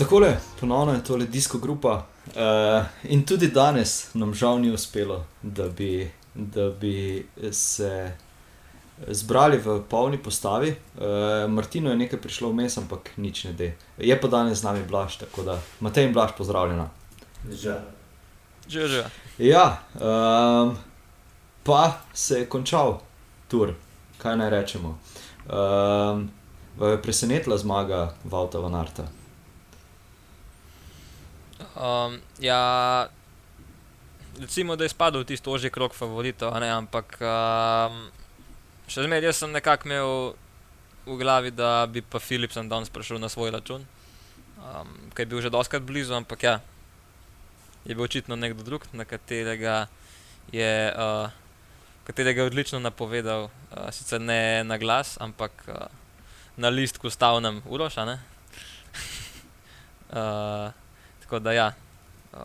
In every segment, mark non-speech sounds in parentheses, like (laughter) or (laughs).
Tako je, ponovno je tole disko grupa. Uh, in tudi danes nam žal ni uspelo, da bi, da bi se zbrali v polni postavi. Uh, Martino je nekaj prišlo vmes, ampak nič ne de. Je pa danes z nami Blaž, tako da Matej in Blaž, pozdravljena. Že. Že, že. Ja, um, pa se je končal tur, kaj naj rečemo. Um, presenetila zmaga Valta Vanarta. Um, ja, recimo, da je spadal v tisto ožji krok favoritov, ampak um, še zmeraj sem nekako imel v glavi, da bi pa Philipsen danes prišel na svoj račun, um, ki je bil že doskrat blizu, ampak ja, je bil očitno nekdo drug, na katerega je. Uh, Katerega je odlično napovedal, uh, sicer ne na glas, ampak uh, na listku stavnem uroša. uh, (laughs) tako da, ja, uh,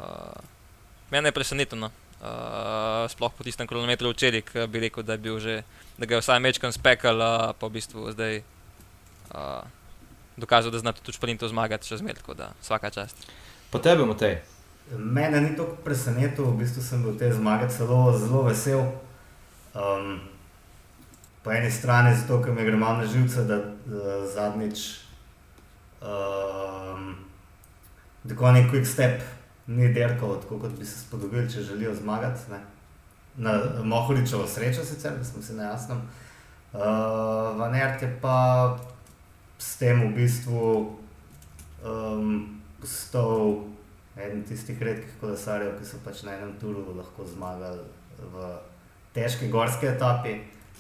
mene je presenetilo. No. Uh, sploh po tistem kilometru včeraj, ki bi rekel, da, že, da ga je vsaj mečkam spekal, uh, pa v bistvu zdaj uh, dokazal, da zna tudi šprinto zmagati, še zmeraj, tako da vsaka čast. Pa tebe, Matej. Mene ni tako presenetilo, v bistvu sem bil te zmage celo zelo vesel. Um, po eni strani zato, ker mi gre malo na živce, da, da zadnjič um, tako neki quick step ni derkal, tako kot bi se spodobili, če želijo zmagati. Ne. Na Mohoričevo srečo sicer, da smo si na jasnem. Uh, Vanert je pa s tem v bistvu um, postal eden tistih redkih kolesarjev, ki so pač na enem turu lahko zmagali v težki gorski etapi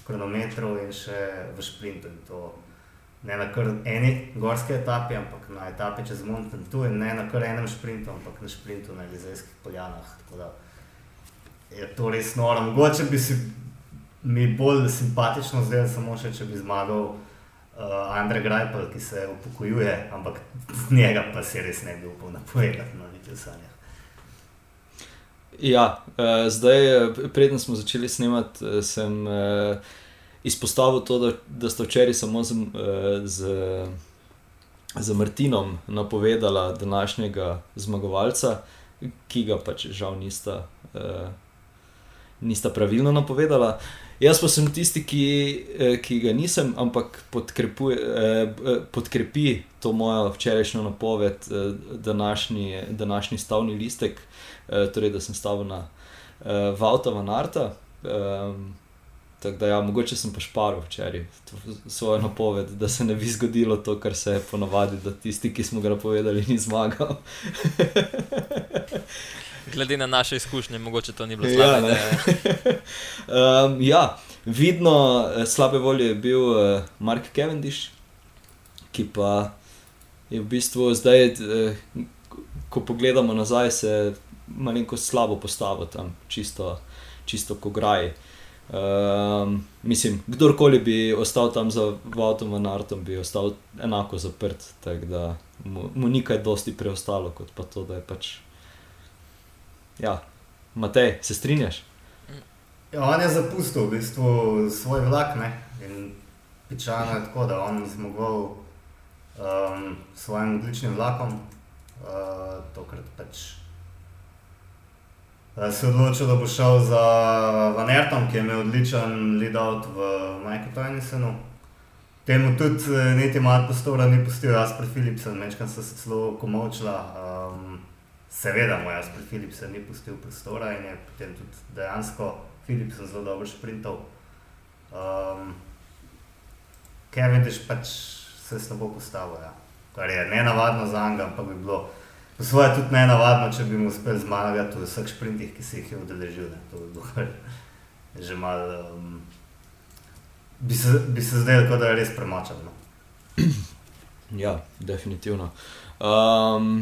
kronometrov in še v sprintu. Ne na kar eni gorski etapi, ampak na etapi čez Mountain Tu in ne na kar enem sprintu, ampak na sprintu na Elizejskih poljanah. Je to res noro. Mogoče bi si mi bolj simpatično zdelo, samo še če bi zmagal uh, Andrej Grajpel, ki se upokojuje, ampak z njega pa se res ne bi upal napovedati na niti v sanjah. Ja, uh, zdaj, eh, preden smo začeli snemati, uh, sem uh, izpostavil to, da, da sta včeraj samo z, uh, z, z Martinom napovedala današnjega zmagovalca, ki ga pač žal nista, uh, nista pravilno napovedala. Jaz pa sem tisti, ki, ki ga nisem, ampak podkrepi to mojo včerajšnjo napoved, današnji, današnji stavni listek. Eh, torej da sem stavil na uh, Valta van Arta. Um, tako da, ja, mogoče sem pa šparil včeraj svojo napoved, da se ne bi zgodilo to, kar se je ponovadi, da tisti, ki smo ga napovedali, ni zmagal. (laughs) Glede na naše izkušnje, mogoče to ni bilo slabo. Ja, (laughs) um, ja, vidno eh, slabe volje je bil uh, Mark Cavendish, ki pa je v bistvu zdaj, uh, ko pogledamo nazaj, se malo slabo postavo tam, čisto, čisto ko graj. Um, mislim, kdorkoli bi ostal tam za Vodom in Artom, bi ostal enako zaprt, da mu, mu ni kaj dosti preostalo, kot pa to, da je pač. Ja, Matej, se strinjaš? Ja, on je zapustil v bistvu svoj vlak ne? in pičano je tako, da on zmogel um, svojim odličnim vlakom, uh, tokrat pač se odločil, da bo šel za Vanertom, ki je imel odličen lead-out v Michael Tynissonu. Temu tudi eh, niti malo prostora ni pustil, jaz pri Philipsu, večkrat sem se celo komovčila. Um, seveda, moj jaz pri Philipsu ni pustil prostora in je potem tudi dejansko Philips zelo dobro sprintal. Um, Kevin Dish pač se slabo postavil, ja. kar je nenavadno za njega, ampak bi bilo. Po svoje tudi ne navadno, če bi mu uspel zmagati v vseh sprintih, ki se jih je udeležil. To bi bilo že malo. Um, bi, bi se zdaj lahko da res premočal. No? (clears throat) Ja, definitivno. Um,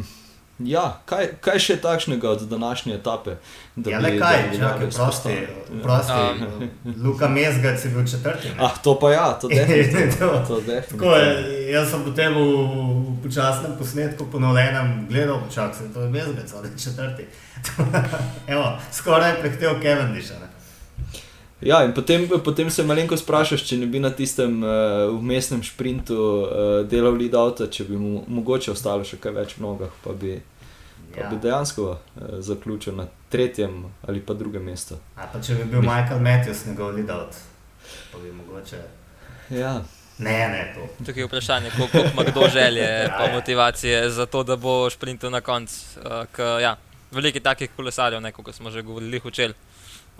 Ja, kaj, kaj še takšnega od današnje etape? Ja, le kaj, če lahko prosti. prosti. Um, Luka Mezgac je bil četrti. Ne? Ah, to pa ja, to (laughs) je to. Tako je, jaz sem potem v, v počasnem posnetku ponovljenem gledal, čak se to je Mezgac, ali četrti. (laughs) Evo, skoraj je prehtev Cavendish. Ja, in potem, potem se malenko sprašuješ, če ne bi na tistem uh, vmesnem sprintu uh, delal lead avto, če bi mu mogoče ostalo še kaj več v nogah, pa bi, pa Ja. bi dejansko uh, zaključil na tretjem ali pa drugem mestu. A pa če bi bil Michael Matthews njegov lead-out, pa bi mogoče. Ja, Ne, ne, to. Tukaj je vprašanje, koliko ima kdo želje (laughs) Ja, pa ja. motivacije za to, da bo šprintil na koncu. Uh, k- ja, veliko je takih kolesarjev, ne, kot smo že govorili, učel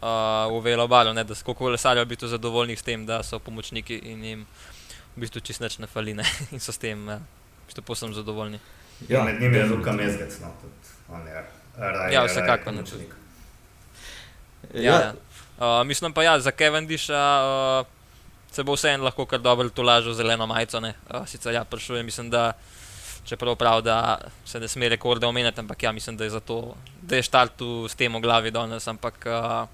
uh, v Velobalu, ne, da so kolesarjev biti zadovoljni s tem, da so pomočniki in jim v bistvu čist nič ne fali ne, (laughs) in so s tem uh, v bistvu posem zadovoljni. Ja, med njimi je. Luka Mezgec, no, tudi on je. Ja, vsekakor, ne, pomočnik. Ja, ja. Uh, mislim pa, ja, za Cavendisha uh, se bo vseeno lahko kar dobro tolažil zeleno majico. ne. Uh, sicer ja, prišel je, mislim, da čeprav prav, da se ne sme rekorde omenjati, ampak ja, mislim, da je zato, da je štartu s tem v glavi danes. Ampak uh,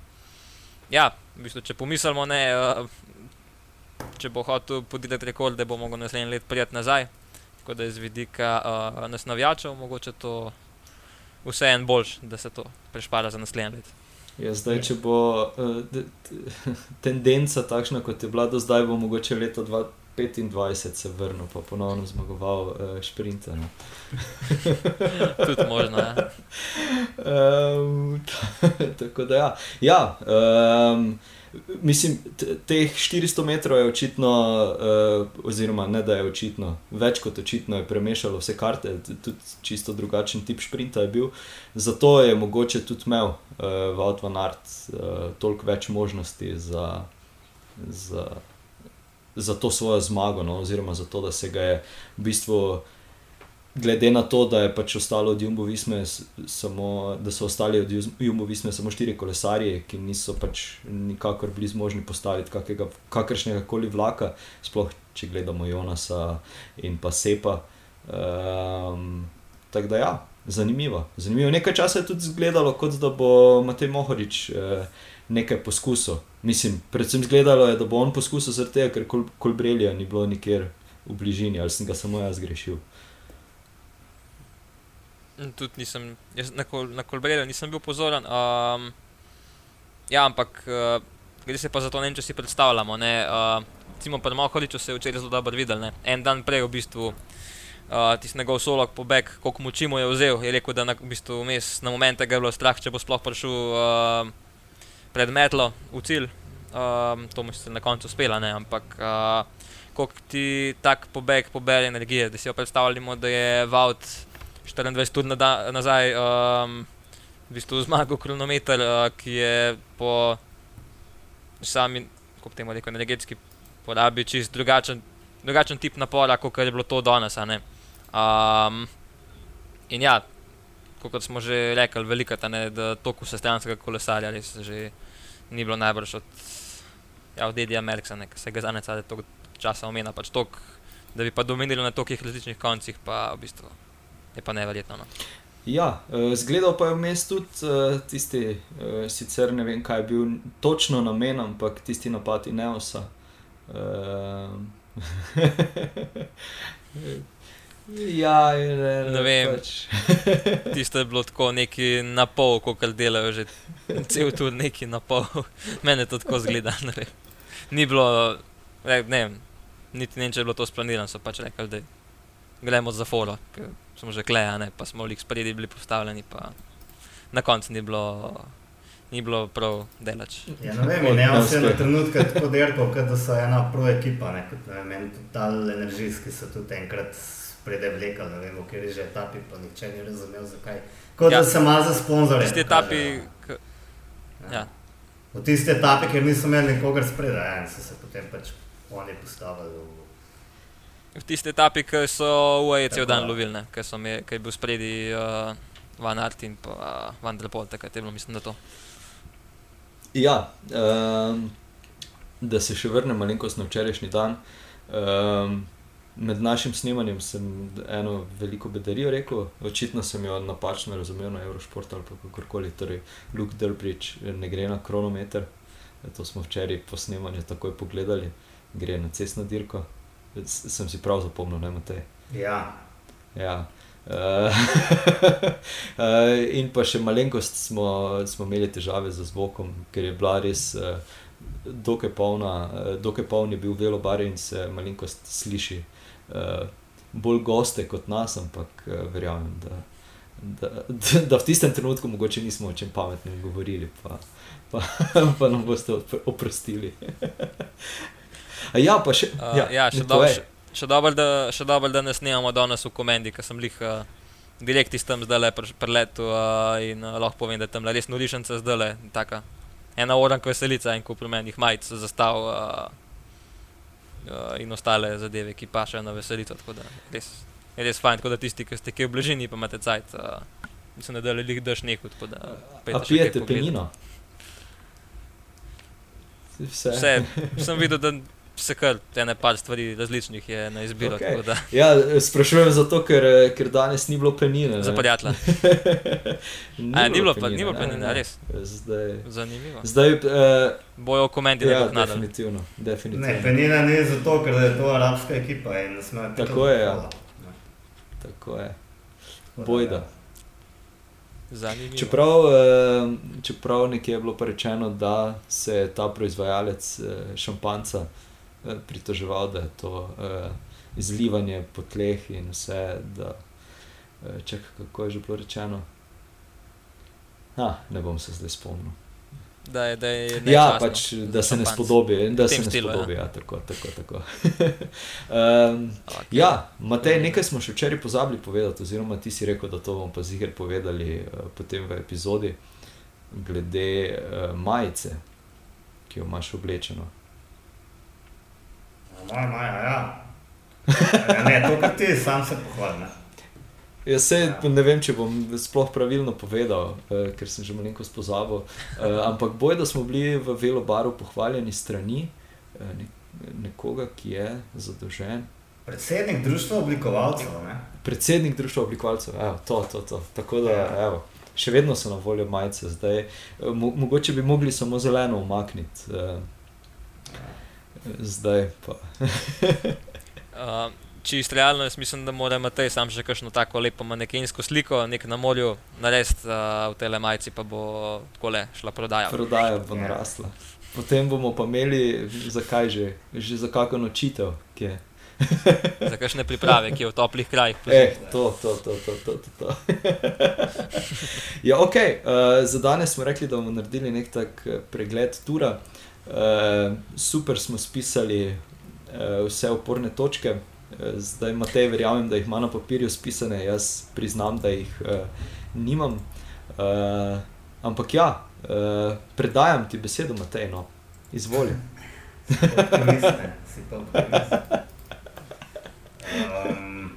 ja, v bistvu, če pomislimo, ne, uh, če bo hotel podirati rekorde, bo mogel naslednji let prijeti nazaj. Tako da je z vidika uh, nas navijačev mogoče to vseeno boljš, da se to prešpara za naslednji let. Ja, zdaj, če bo uh, (laughs) tendenca takšna, kot je bila do zdaj, bo mogoče leto 2025 se vrnil, pa ponovno zmagoval uh, šprinter. no. (laughs) Tudi možno. Um, (laughs) tako da, ja. ja um, mislim, teh 400 metrov je očitno, uh, oziroma ne da je očitno, več kot očitno je premešalo vse karte, tudi čisto drugačen tip sprinta je bil. Zato je mogoče tudi imel uh, Wout van Aert uh, toliko več možnosti za, za, za to svojo zmago, no, oziroma za to, da se ga je v bistvu glede na to, da je pač ostalo od Jumbo Visme, samo, da so ostali od Jumbo Visme samo štiri kolesarje, ki niso pač nikakor bili zmožni postaviti kakega, kakršnega koli vlaka, sploh če gledamo Jonasa in pa Sepa. Um, tako da ja. Zanimivo. Zanimivo. Nekaj časa je tudi izgledalo, kot da bo Matej Mohorič eh, nekaj poskusil. Mislim, predvsem izgledalo je, da bo on poskusil zaradi tega, ker kol, kolbrelja ni bilo nikjer v bližini, ali sem ga samo jaz grešil. In Tudi nisem, na, kol, na Kolbrelu nisem bil pozoren. Um, ja, ampak uh, gre se pa za to, ne vem, če si predstavljamo. Ne, uh, Recimo pri Mohoriču se je včeraj zelo dobro videl. Ne. En dan prej v bistvu uh, tisti njegov solok pobeg, koliko moči mu je vzel, je rekel, da na, v bistvu vmes na momente ga je bilo strah, če bo sploh prišel uh, pred metlo v cilj. Um, to mu je na koncu uspelo, ne, ampak uh, koliko ti tak pobeg pobere energije, da si jo predstavljamo, da je Vaut 24 ur nada- nazaj um, v bistvu zmagal kronometer, uh, ki je po sami, kako temu rekel, energetski porabi čist drugačen, drugačen tip napora, kot je bilo to danes. Um, in ja, kot smo že rekli, velika ta ne, da toku sestranskega kolesarja res že ni bilo najbrž od, ja, od Edija Merksa, ki se ga zadnje cale toliko časa omenja, pač tok, da bi pa domenili na tolikih različnih koncih, pa v bistvu je pa neverjetno. No. Ja, uh, zgledal pa je vmes tudi uh, tisti, uh, sicer ne vem, kaj je bil točno namen, ampak tisti napad Ineosa. Uh, (laughs) ja, in, ne, Ne vem. Pač. (laughs) Tisto je bilo tako neki na pol, kot delajo že cel tur neki na pol. Mene to tako zgleda. ne. Ni bilo, ne, ne vem, niti ne vem, če je bilo to splanirano, so pač rekli, da gremo za foro, ker smo že kleja, ne, pa smo lik spredi bili postavljeni, pa na koncu ni bilo, ni bilo prav delač. Ja, ne vem, ne nas vem, se na je. trenutke tako derkal, kot da so ena pro ekipa, ne, kot ne vem, meni total energijski so tudi enkrat spredaj vlekali, ne vem, v kateri že etapi, pa nihče ni razumel zakaj. Kot Ja. da se ima za sponzorje. Tisti etapi, k, ja. V tisti etapi, ker niso imeli nikogar spredaj, ja, so se potem pač oni postavili v v tisti etapi, ki so AEC Tako, dan ja. lovili, ki so me- ki je bil spredi uh, Van Art in pa uh, Van der Poel, takrat je bilo, mislim, da to. Ja, um, da se še vrnem malenkost na včerajšnji dan. Um, med našim snemanjem sem eno veliko bedarijo rekel, očitno sem jo napačno razumel na Eurošportu ali pa kakorkoli. Torej, Luke Delbridge ne gre na kronometer, to smo včeraj po snemanju takoj pogledali, gre na cestno dirko. S- Sem si prav zapomnil, ne Matej. Ja, Ja. Uh, (laughs) in pa še malenkost smo, smo imeli težave z zvokom, ker je bila res uh, dokaj, polna, dokaj poln je bil velobar in se malenkost sliši. Uh, bolj goste kot nas, ampak uh, verjamem, da, da, da, da v tistem trenutku mogoče nismo o čem pametnem govorili, pa, pa, (laughs) pa nam boste oprostili. (laughs) ja, pa še, Uh, ja, ja, še dobro, še, še dobro, da, še dobro, da ne snemamo danes v komendi, ker sem lih uh, direkt iz tam zdaj le preletu uh, in uh, lahko povem, da tam res norišnica zdaj le taka. Ena oranka veselica in komplementih majic zastav uh, uh, in ostale zadeve, ki pašajo na veselico. Tako da res, je res fajn, tako da tisti, ki ste kje v bližini, pa imate cajt. Uh, Mislim, da lih daš tako da A pijete penino? Vse. Vse, sem videl, da se kar ene par stvari različnih je na izbiro. Okay. Da, Ja, sprašujem zato, ker, ker danes ni bilo penine. za ne. prijatelja. ni, (laughs) A, ni bilo pa- ni bilo ne, penine, ne. res? Zdaj, Zanimivo. zdaj uh, Bojo v komendi ja, ja, nadal. definitivno. definitivno. Ne, penina ni zato, ker je to arabska ekipa in ne smejo piti Tako je, ja. alkohola. Tako je. Tako da, Bojda. ja. Zanimivo. Čeprav, eh, čeprav nekje je bilo pa rečeno, da se je ta proizvajalec eh, šampanca eh, pritoževal, da je to eh, izlivanje po tleh in vse. Da, eh, čakaj, kako je že bilo rečeno? Ah, ne bom se zdaj spomnil. Da je, da je Ja, pač, da se ne spodobi. Da se ne stilu, ja. spodobi, ja, tako, tako. tako. (laughs) um, Okay. Ja, Matej, nekaj smo še včeraj pozabili povedati, oziroma ti si rekel, da to bomo pa ziger povedali uh, potem v epizodi, glede uh, majice, ki jo imaš oblečeno. Moja maja, ja. ja. Ne, to, kar ti sam se pohvalim. Jaz se Ja. ne vem, če bom sploh pravilno povedal, uh, ker sem že malo spozabil. Uh, ampak boj, da smo bili v Velobaru pohvaljeni strani uh, ne, nekoga, ki je zadolžen. Predsednik društva oblikovalcev, ne? Predsednik društva oblikovalcev, evo, to, to, to. Tako da, Ja. evo, še vedno so na voljo majice, zdaj, eh, mo mogoče bi mogli samo zeleno umakniti. eh, Zdaj pa. Uh, (laughs) Čisto realno, jaz mislim, da mora Matej sam še kakšno tako lepo manekensko sliko, nek na morju, narediti uh, v telemajci, pa bo tako le šla prodaja. Prodaja bo Ja. narasla. Potem bomo pa imeli, zakaj že, že za kakšno nočitev, ki je. (laughs) Za kakšne priprave, ki je v toplih krajih. Eh, to, to, to, to, to, to. to. (laughs) ja, ok, uh, za danes smo rekli, da bomo naredili nek tak eh, pregled tura. Uh, super smo spisali uh, vse oporne točke. Uh, zdaj, Matej, verjamem, da jih ima na papirju spisane, jaz priznam, da jih uh, nimam. Uh, ampak ja, uh, predajam ti besedo, Matej, no, izvoli. Optimist, ne, si pa optimist. Um,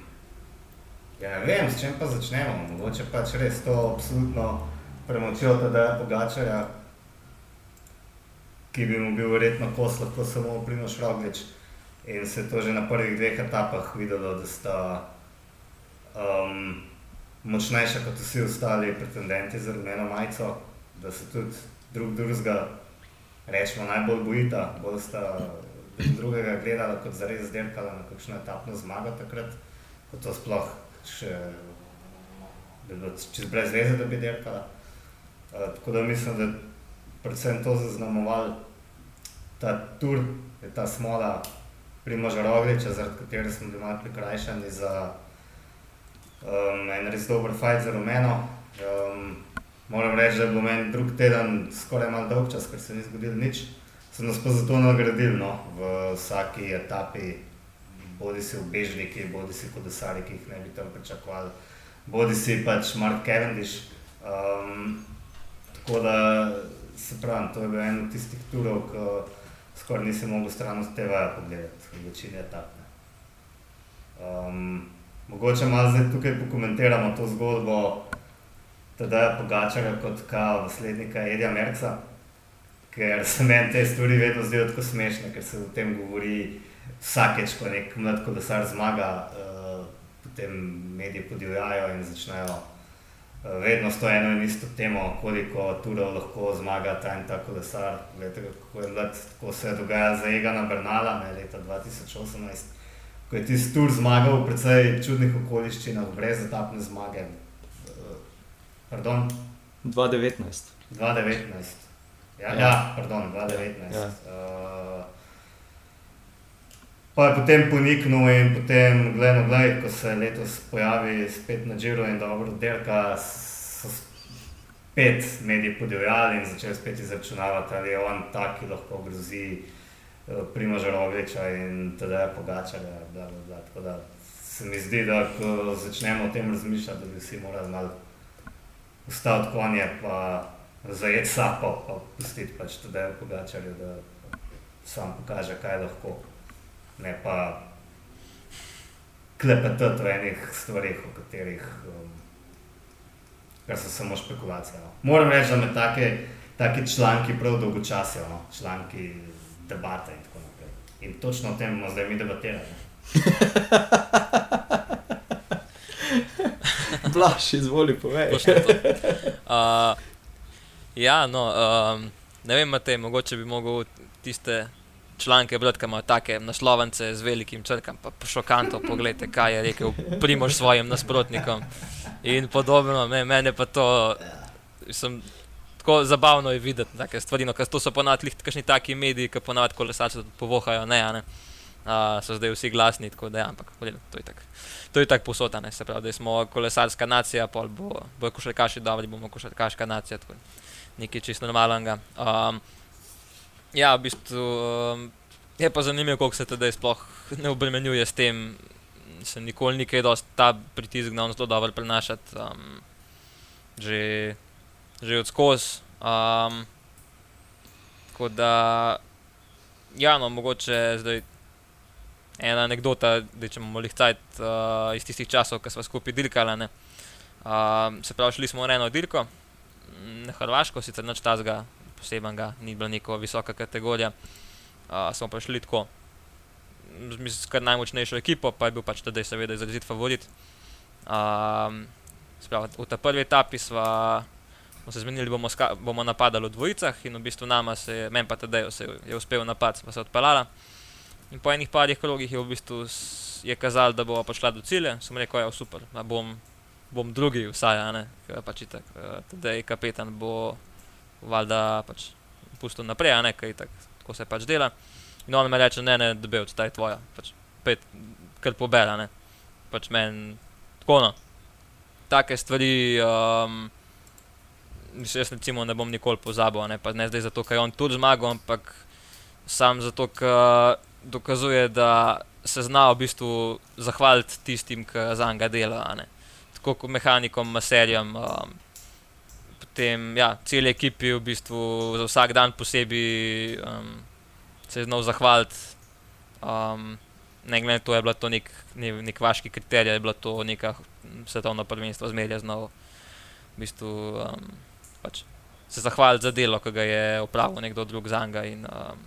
ja, ne vem, s čim pa začnemo. Mogoče pač res to absolutno premočilo tega Pogačarja, ki bi mu bil verjetno kos lahko samo Primoš Roglič. In se je to že na prvih dveh etapah videlo, da sta um, močnejša kot vsi ostali pretendenti za rumeno majico, da se tudi drug drugega rečemo, najbolj bojita, bolj sta drug drugega gledala kot zares zderkala na kakšno etapno zmago takrat, ko to sploh še bi bilo čez brez veze, da bi derkala. Uh, tako da mislim, da predvsem to zaznamoval ta tur, ta smola Primoža Rogliča, zaradi katere smo bili malo prikrajšani za um, en res dober fajt za rumeno. Um, Moram reči, da bil meni drug teden skoraj malo dolg čas, ker se ni zgodilo nič. So nas pa zato nagradili no, v vsaki etapi, bodi si ubežniki, bodi si kolesari, ki jih ne bi tam pričakovali, bodi si pač Mark Cavendish. Um, tako da se pravi, to je bil en od tistih turov, ki skoraj nisem mogel stran od TV-ja pogledati, v večini etap. ne. Um, mogoče malo zdaj tukaj pokomentiramo to zgodbo Tadeja Pogačara kot kao naslednika Edija Merca, ker se meni te stvari vedno zdijo tako smešne, ker se o tem govori vsakeč, ko nek mlad kolesar zmaga, uh, potem mediji podivjajo in začnejo vedno s to eno in isto temo, koliko turov lahko zmaga ta in ta kolesar. Glede, kako je mlad, tako se je dogajalo za Egana Bernala ne, leta 2018, ko je tisti tur zmagal v precej čudnih okoliščinah, brez etapne zmage. Uh, pardon, 2019. 2019. Ja, ja. ja pardon, 2019. Ja. Ja. Pa je potem poniknil in potem, gledaj, gledaj, ko se letos pojavi spet na Džiru in dobro derka, so spet mediji podivjali in začeli spet izračunavati, ali je on tak, ki lahko grozi uh, Primoža Rogliča in teda je bla. Tako da se mi zdi, da ko začnemo o tem razmišljati, da bi vsi morali malo ustaviti konje, pa zajeti sapo, pa pustiti pač tudi pogačarju, da sam pokaže, kaj lahko ne pa klepetati o enih stvarih, o katerih um, so samo špekulacije. No. Moram reči, da me take, take članki prav dolgočasijo, no. članki debate in tako naprej. In točno o tem bomo zdaj mi debatirali. (laughs) Blaž, izvoli, povej. uh, ja, no, um, ne vem, Matej, mogoče bi mogel tiste članke brati, ki imajo take naslovence z velikim črkam, pa šokantno pogledajte, kaj je rekel Primož svojim nasprotnikom. In podobno, me, mene pa to, sem tako zabavno je videti, take stvari, no, ker to so ponavadi kakšni taki mediji, ki ponavadi kolesarce povohajo, ne, ne. Uh, so zdaj vsi glasni, tako da je, ja, ampak gledaj, to je tako. To je tako posotane, se pravi, da smo kolesarska nacija, pol bo, bo košarkaši dobri, bomo košarkaška nacija, tako nekaj čisto normalnega. Um, Ja, v bistvu um, je pa zanimivo, kako se tedaj sploh ne obremenjuje s tem. Se nikoli ni kaj dosti ta pritisk na zelo dobro prenašati, um, že, že od skozi. Um, tako da, ja, no, mogoče zdaj ena anekdota, da če imamo lihcajt uh, iz tistih časov, ko smo skupaj dirkali. Um, se pravi, šli smo v eno dirko, na Hrvaško, sicer noč tazga, posebnega, ni bila neka visoka kategorija. Uh, smo pa šli tako, s kar najmočnejšo ekipo, pa je bil pač tudi, seveda, izrazit favorit. Um, sprav, v tej prvi etapi smo, smo se zmenili, da bomo, bomo napadali v dvojicah in v bistvu nama se je, meni pa tudi se je uspel napad, pa se je odpeljala. In po enih parih krogih je v bistvu je kazalo, da bo prišla do cilja, sem rekel, ja, super, bom, bom drugi, vsaj, ne, pač itak, tudi kapetan bo valjda pač pustil naprej, ne, kaj tak, tako se pač dela. In on mi reče, ne, ne, da bi od taj tvoja, pač pet, kar pobera, ne. Pač meni, tako no. Take stvari, um, mislim, jaz recimo ne bom nikoli pozabil, ne, pa ne zdaj zato, ker je on tudi zmagal, ampak sam zato, ker dokazuje, da se zna v bistvu zahvaliti tistim, ki za njega delajo, tako kot mehanikom, maserjem, um, potem ja, cel ekipi v bistvu za vsak dan posebej um, se je znal zahvaliti. Um, ne glede na to, je bilo to nek, ne, nek vaški kriterij, je bilo to neka svetovna prvenstva zmerja znal v bistvu, um, pač se zahvaliti za delo, ki ga je opravil nekdo drug za njega. In um,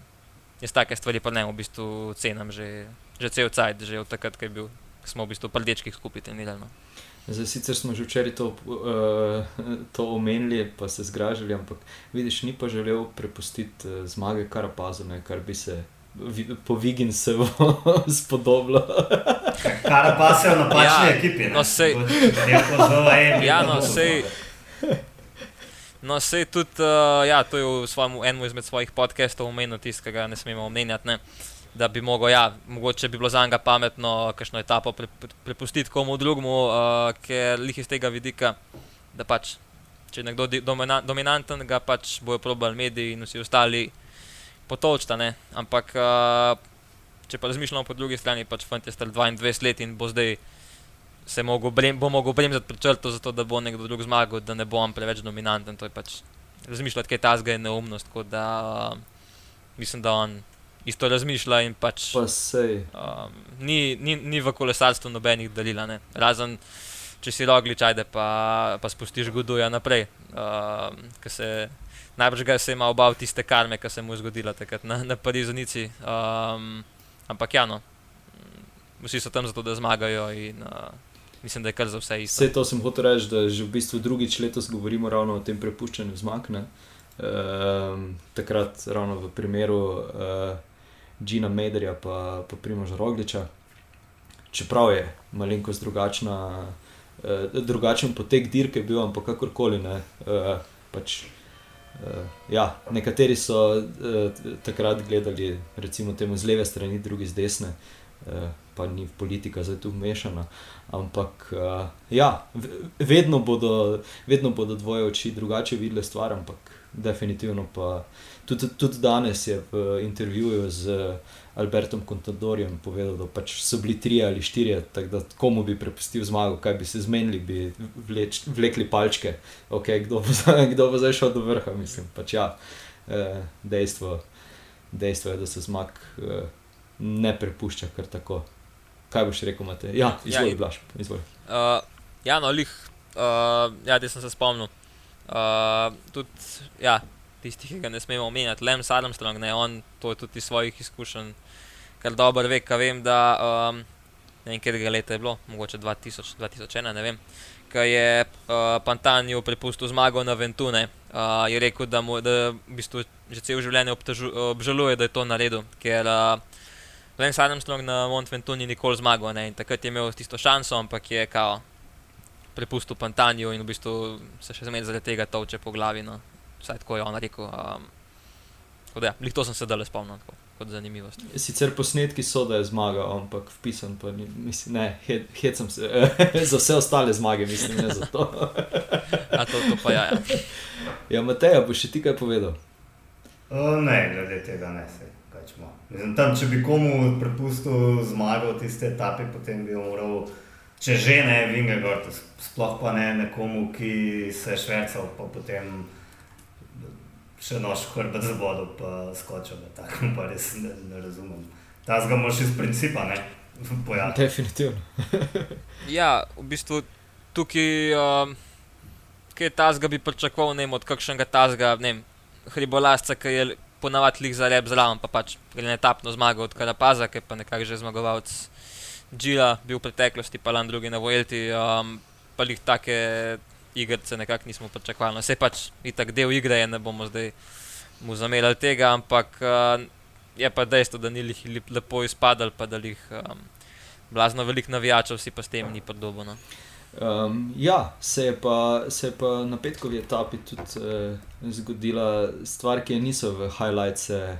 jaz take stvari pa ne v bistvu cenim že, že cel cajt, že od takrat, ko smo v bistvu prdečkih skupaj trenirali. No. Zdaj, sicer smo že včeraj to, uh, to omenili, pa se zgražali, ampak vidiš, ni pa želel prepustiti uh, zmage Karapazu, ne, kar bi se vi, po Viginsu (laughs) spodobilo. Karapaz je v napačni ja, ekipi. No, sej, ja, no, sej, no, sej tudi, uh, ja, to je v svojem, enem izmed svojih podcastov omenil, tisti, ki ga ne smemo omenjati. Ne da bi mogel, ja, mogoče bi bilo za njega pametno, kakšno etapo pre, pre, prepustiti komu drugemu, uh, ker jih iz tega vidika, da pač, če je nekdo domina, dominanten, ga pač bojo probali mediji in vsi ostali potočta. Ne? Ampak, uh, če pa razmišljamo po drugi strani, pač fant je star 22 let in bo zdaj. Se mogo brem, bo mogel bremzati pred črto, zato da bo nekdo drug zmagal, da ne bo on preveč dominanten. To je pač razmišljati, kaj ta zga je neumnost. Da, uh, mislim, da on isto razmišlja in pač. Pa um, ni, ni, ni v kolesarstvu nobenih dalil, razen če si roglič, ajde pa, pa spustiš guduja naprej. Um, Najbrž ga se ima obav tiste karme, ki se mu je zgodila takrat na, na Parizonici. Um, ampak ja, no, vsi so tam zato, da zmagajo in uh, mislim, da je kar za vse isto. Vse to sem hotel reči, da že v bistvu drugič letos govorimo ravno o tem prepuščanju zmag. Um, takrat ravno v primeru uh, Džina Mederja in pa, pa Primoža Rogliča. Čeprav je malenkost drugačna, eh, drugačen potek dirke bil, ampak kakorkoli ne. Eh, pač, Uh, ja, nekateri so uh, takrat gledali, recimo, temu z leve strani, drugi z desne, uh, pa ni politika zdaj tu vmešana. Ampak uh, ja, vedno bodo, vedno bodo dvoje oči drugače videle stvar, ampak definitivno pa tudi, tudi danes je v intervjuju z. Albertom Contadorjem povedal, da pač so bili tri ali štiri, tako da komu bi prepustil zmago, kaj bi se zmenili, bi vleč, vlekli palčke, okay, kdo, bo, (laughs) kdo bo zdaj šel do vrha. Mislim, pač ja, eh, dejstvo, dejstvo je, da se zmag eh, ne prepušča kar tako. Kaj boš rekel, Mate? Ja, izvoli, ja, Blaž, izvoli. Uh, ja, no, lih, uh, ja, da sem se spomnil. Uh, tudi, ja, tisti, ki ga ne smemo omenjati, Lem Armstrong, ne, on to je tudi iz svojih izkušenj kar dobro ve, kaj vem, da um, ne vem, kjer ga leta je bilo, mogoče 2000, 2001, ne vem. Ko je uh, Pantanju prepustil zmago na Ventune, uh, je rekel, da mu da v bistvu že cel življenje obtažu, obžaluje, da je to naredil, ker uh, Lance Armstrong na Mont Ventuni nikoli zmagal ne, in takrat je imel tisto šanso, ampak je kao prepustil Pantanju in v bistvu se še zmeraj zaradi tega toče po glavi. No. Vsaj tako je on rekel. Um, da, ja, to sem se dal spomniti kot zanimivost. Sicer posnetki so, da je zmagal, ampak vpisan pa ni, mislim, ne, hecam se (laughs) za vse ostale zmage, mislim, ne za to. (laughs) A to, to pa ja. Ja, ja Mateja, boš še ti kaj povedal? O, ne, glede tega ne se. Mislim, tam, če bi komu prepustil zmago v tiste etape, potem bi moral, če že ne, Vingegord, sploh pa ne nekomu, ki se je švercal, pa potem še noč hrbet z vodo, pa skočil, da tako pa res ne, ne razumem. Ta zga moš iz principa, ne? Pojaviti. Definitivno. (laughs) ja, v bistvu tukaj, um, kaj ta zga bi pričakoval, ne vem, od kakšnega ta zga, ne vem, hribolasca, ki je ponavadi lih za rep zraven, pa pač gre netapno zmago od Karapaza, ki je pa nekako že zmagovalec Džila, bil v preteklosti, pa lan drugi na Vojti, um, pa lih take igrice nekako nismo pričakovali. No, Vse pač je tako del igre, ne bomo zdaj mu zamerali tega, ampak uh, je pa dejstvo, da ni jih lepo izpadal, pa da jih um, blazno veliko navijačev si pa s tem ni podobno. No. Um, ja, se je, pa, se je pa na petkovi etapi tudi eh, zgodila stvar, ki je niso v highlights eh,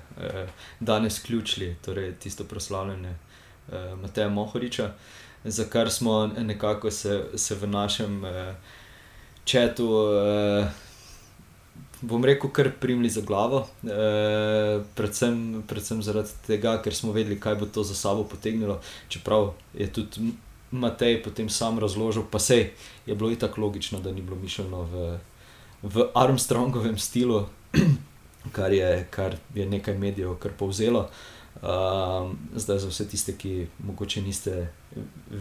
danes ključili, torej tisto proslavljanje eh, Mateja Mohoriča, za kar smo nekako se, se v našem eh, četu, uh, bom rekel, kar primli za glavo. Uh, predvsem, predvsem zaradi tega, ker smo vedeli, kaj bo to za sabo potegnilo. Čeprav je tudi Matej potem sam razložil, pa se je bilo itak logično, da ni bilo mišljeno v, v Armstrongovem stilu, (clears throat) kar je, kar je nekaj medijev kar povzelo. Uh, zdaj, za vse tiste, ki morda niste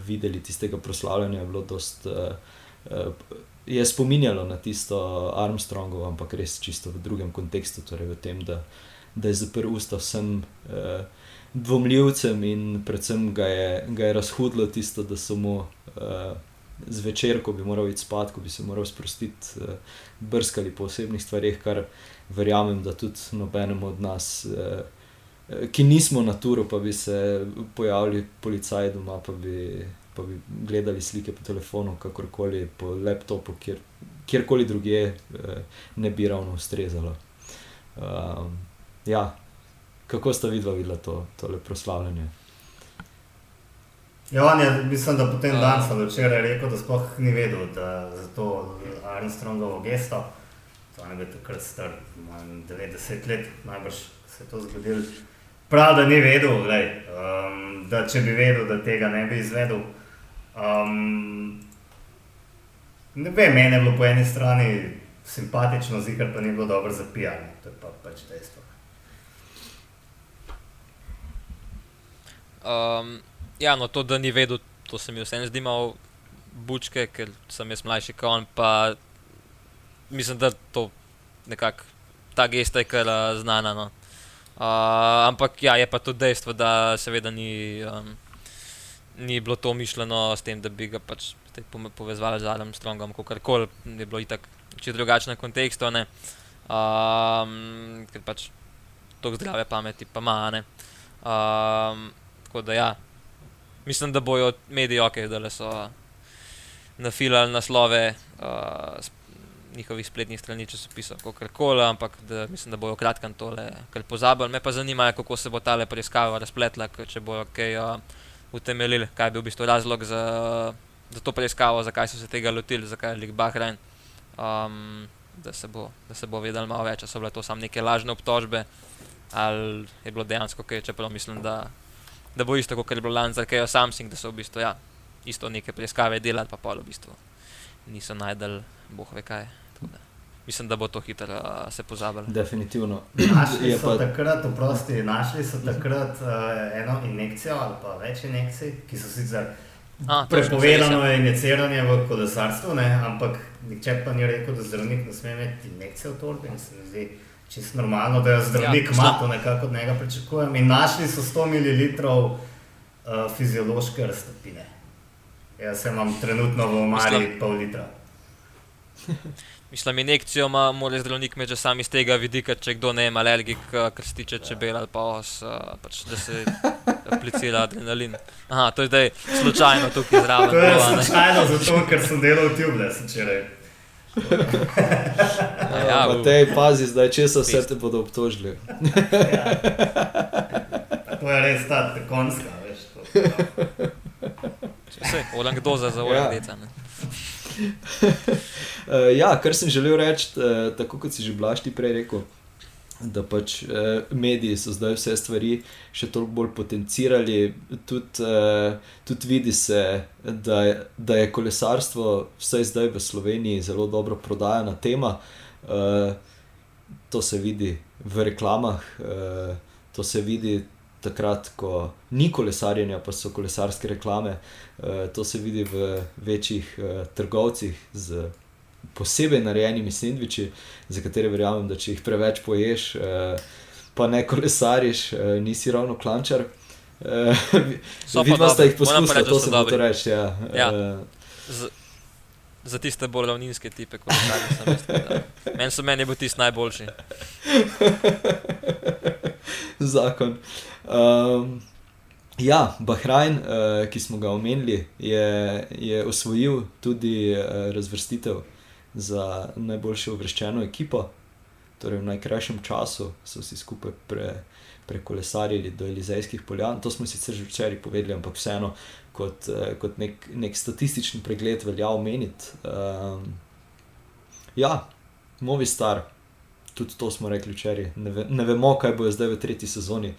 videli tistega proslavljanja, je bilo dost. Uh, uh, je spominjalo na tisto Armstrongovo, ampak res čisto v drugem kontekstu, torej v tem, da, da je zaprl usta vsem eh, dvomljivcem in predvsem ga je, ga je razhudilo tisto, da so mu eh, zvečer, ko bi moral iti spat, ko bi se moral sprostiti, eh, brskali po osebnih stvarih, kar verjamem, da tudi nobenemu od nas. Eh, Ki nismo na turu, pa bi se pojavili policaji doma, pa bi pa bi gledali slike po telefonu, kakorkoli po laptopu, kjer, kjerkoli drugje, eh, ne bi ravno ustrezalo. Um, ja, kako ste videli to, tole proslavljanje? Ja, on je, mislim, da potem dan sem včeraj rekel, da sploh ni vedel, da je to Armstrongovo gesto. To je nekaj takrat star, 90 let, najbrž se je to zgodilo. Prav, da ni vedel, gledaj, um, da če bi vedel, da tega ne bi izvedel. Um, ne vem, meni je bilo po eni strani simpatično, zikar pa ni bilo dobro za pijanje. To je pa, pač dejstvo. Um, ja, no, to, da ni vedel, to se mi vseeno zdi malo bučke, ker sem jaz mlajši kot on. Pa mislim, da to nekako ta gesta je kar uh, znana. No. Uh, ampak ja, je pa tudi dejstvo, da seveda ni. Um, ni bilo to mišljeno s tem, da bi ga pač povezali z Adam Strongom, kako koli je bilo itak če drugačne kontekste, um, ker pač to zdrave pameti pa ima. Um, tako da ja, mislim, da bojo mediji ok, da le so nafilali naslove. Uh, njihovih spletnih strani časopisov, kako koli, ampak da, mislim, da bojo kratkem tole kar pozabili. Me pa zanima, kako se bo ta le preiskava razpletla, če bojo kaj uh, utemeljili, kaj bil v bistvu razlog za, za to preiskavo, zakaj so se tega lotili, zakaj je lik Bahrain. Um, da, se bo, da se bo vedelo malo več, so bile to samo neke lažne obtožbe ali je bilo dejansko kaj, čeprav mislim, da, da bo isto, kot je bilo lani za Kejo Samsung, da so v bistvu ja, isto neke preiskave delali, pa pol v bistvu niso najdel, boh ve kaj. Mislim, da bo to hitro uh, se pozabilo. Definitivno. Našli so pa... takrat, oprosti, našli so takrat uh, eno injekcijo ali pa več injekcij, ki so sicer prepovedano injiciranje v kolesarstvu, ne? ampak nihče pa ni rekel, da zdravnik ne sme imeti injekcije v torbi. Čisto normalno, da je zdravnik ja, malo nekako od njega pričakujem. In našli so 100 ml uh, fiziološke raztopine. Jaz imam trenutno v omari pol litra. (laughs) Mislim, injekcijo ima mora zdravnik imeti že sam iz tega vidika, če kdo ne ima alergik, kar se tiče čebel ali pa os, pač, da se aplicira adrenalin. Aha, to je zdaj slučajno tukaj zraven. To je slučajno zato, ker sem delal v tubeless včeraj. Ja, v tej fazi zdaj, če so vse te bodo obtožili. ja. To je res ta konska, veš. Vse, olang doza za olang ja. uh, (laughs) ja, kar sem želel reči, uh, tako kot si že blašti prej rekel, da pač uh, mediji so zdaj vse stvari še toliko bolj potencirali. Tudi, uh, tudi vidi se, da je, da je kolesarstvo vsaj zdaj v Sloveniji zelo dobro prodajana tema. Uh, to se vidi v reklamah, uh, to se vidi. Takrat, ko ni kolesarjenja, pa so kolesarske reklame, uh, to se vidi v večjih uh, trgovcih z posebej narejenimi sendviči, za katere verjamem, da če jih preveč poješ, eh, pa ne kolesariš, eh, nisi ravno klančar. (laughs) Vidno ste jih poskusili, to se lahko reče. Ja. Ja. Z, za tiste bolj ravninske tipe, kot sem jaz. Meni so meni bolj tisti najboljši. (laughs) Zakon. Um, ja, Bahrajn, uh, ki smo ga omenili, je, je osvojil tudi uh, razvrstitev za najboljšo uvrščeno ekipo. Torej, v najkrajšem času so vsi skupaj pre, prekolesarili do Elizejskih poljan. To smo sicer že včeraj povedali, ampak vseeno, kot, eh, kot nek, nek statistični pregled, velja omeniti. Um, ja, novi star, tudi to smo rekli včeraj. Ne, ve, ne vemo, kaj bojo zdaj v tretji sezoni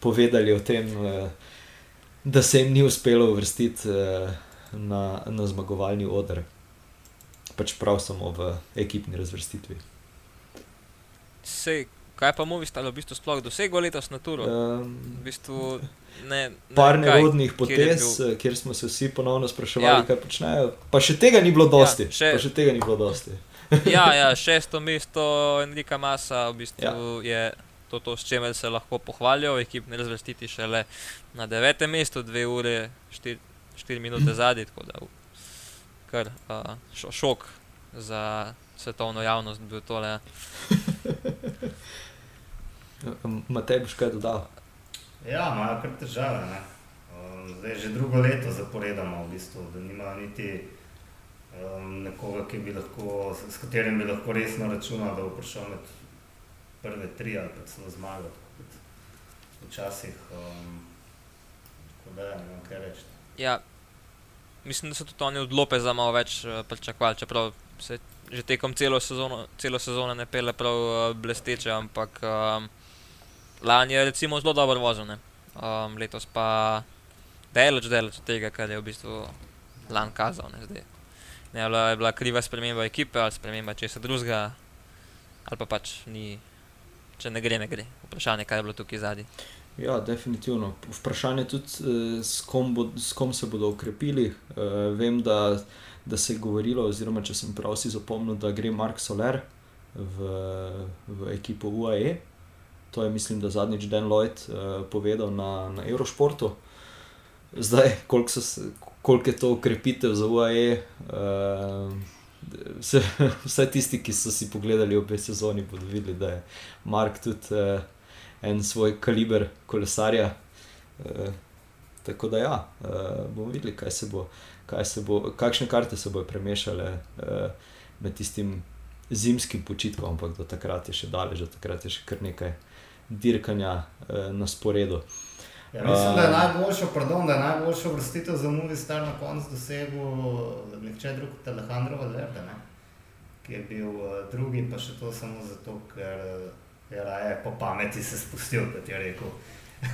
povedali o tem, uh, da se jim ni uspelo uvrstiti uh, na, na zmagovalni odr pač prav samo v ekipni razvrstitvi. Sej, kaj pa mu vi stalo, v bistvu sploh dosegel letos na turu? Um, v bistvu ne, ne par nerodnih potez, kjer, bil... kjer smo se vsi ponovno spraševali, ja. kaj počnejo. Pa še tega ni bilo dosti. Ja, še... Pa še tega ni bilo dosti. (laughs) ja, ja, (laughs) šesto mesto Enrika Masa v bistvu ja. je. To, to, s čimer se lahko pohvalijo, ekipne razvrstiti šele na devetem mestu, dve ure, štiri, štiri minute (clears throat) zadnji kar uh, šok za svetovno javnost bil tole. (laughs) Matej, boš kaj dodal? Ja, imajo kar težave. Um, zdaj že drugo leto zaporedamo, v bistvu, da nimajo niti um, nekoga, lahko, s katerim bi lahko resno računal, da bo prišel med prve tri ali pa celo zmagal. Včasih, um, da ne vem, kaj reči. Ja, mislim, da so tudi oni od Lopeza malo več uh, pričakovali, čeprav se že tekom celo sezono, celo sezono ne pele prav uh, blesteče, ampak um, lani je recimo zelo dobro vozil, um, letos pa delač, delač od tega, kar je v bistvu lan kazal. Ne, zdaj. ne je bila, je bila kriva sprememba ekipe ali sprememba česa drugega, ali pa pač ni, če ne gre, ne gre. Vprašanje, kaj je bilo tukaj zadnji. Ja, definitivno. Vprašanje je tudi, eh, s kom, bo, s kom se bodo ukrepili. Uh, vem, da, da se je govorilo, oziroma če sem prav si zapomnil, da gre Mark Soler v, v ekipo UAE. To je, mislim, da zadnjič Dan Lloyd uh, povedal na, na Eurošportu. Zdaj, koliko, so, koliko je to ukrepitev za UAE. Vse, vse tisti, ki so si pogledali obe sezoni, bodo videli, da je Mark tudi en svoj kaliber kolesarja. E, tako da, ja, e, bomo videli, kaj se bo, kaj se bo, kakšne karte se bodo premešale e, med tistim zimskim počitkom, ampak do takrat je še daleč, do takrat je še kar nekaj dirkanja uh, na sporedu. Ja, mislim, da je najboljša, pardon, da je najboljša vrstitev za Movi Star na koncu dosegel nihče drug kot Alejandro Valverde, ne? ki je bil drugi, pa še to samo zato, ker je raje po pameti se spustil, kot je rekel,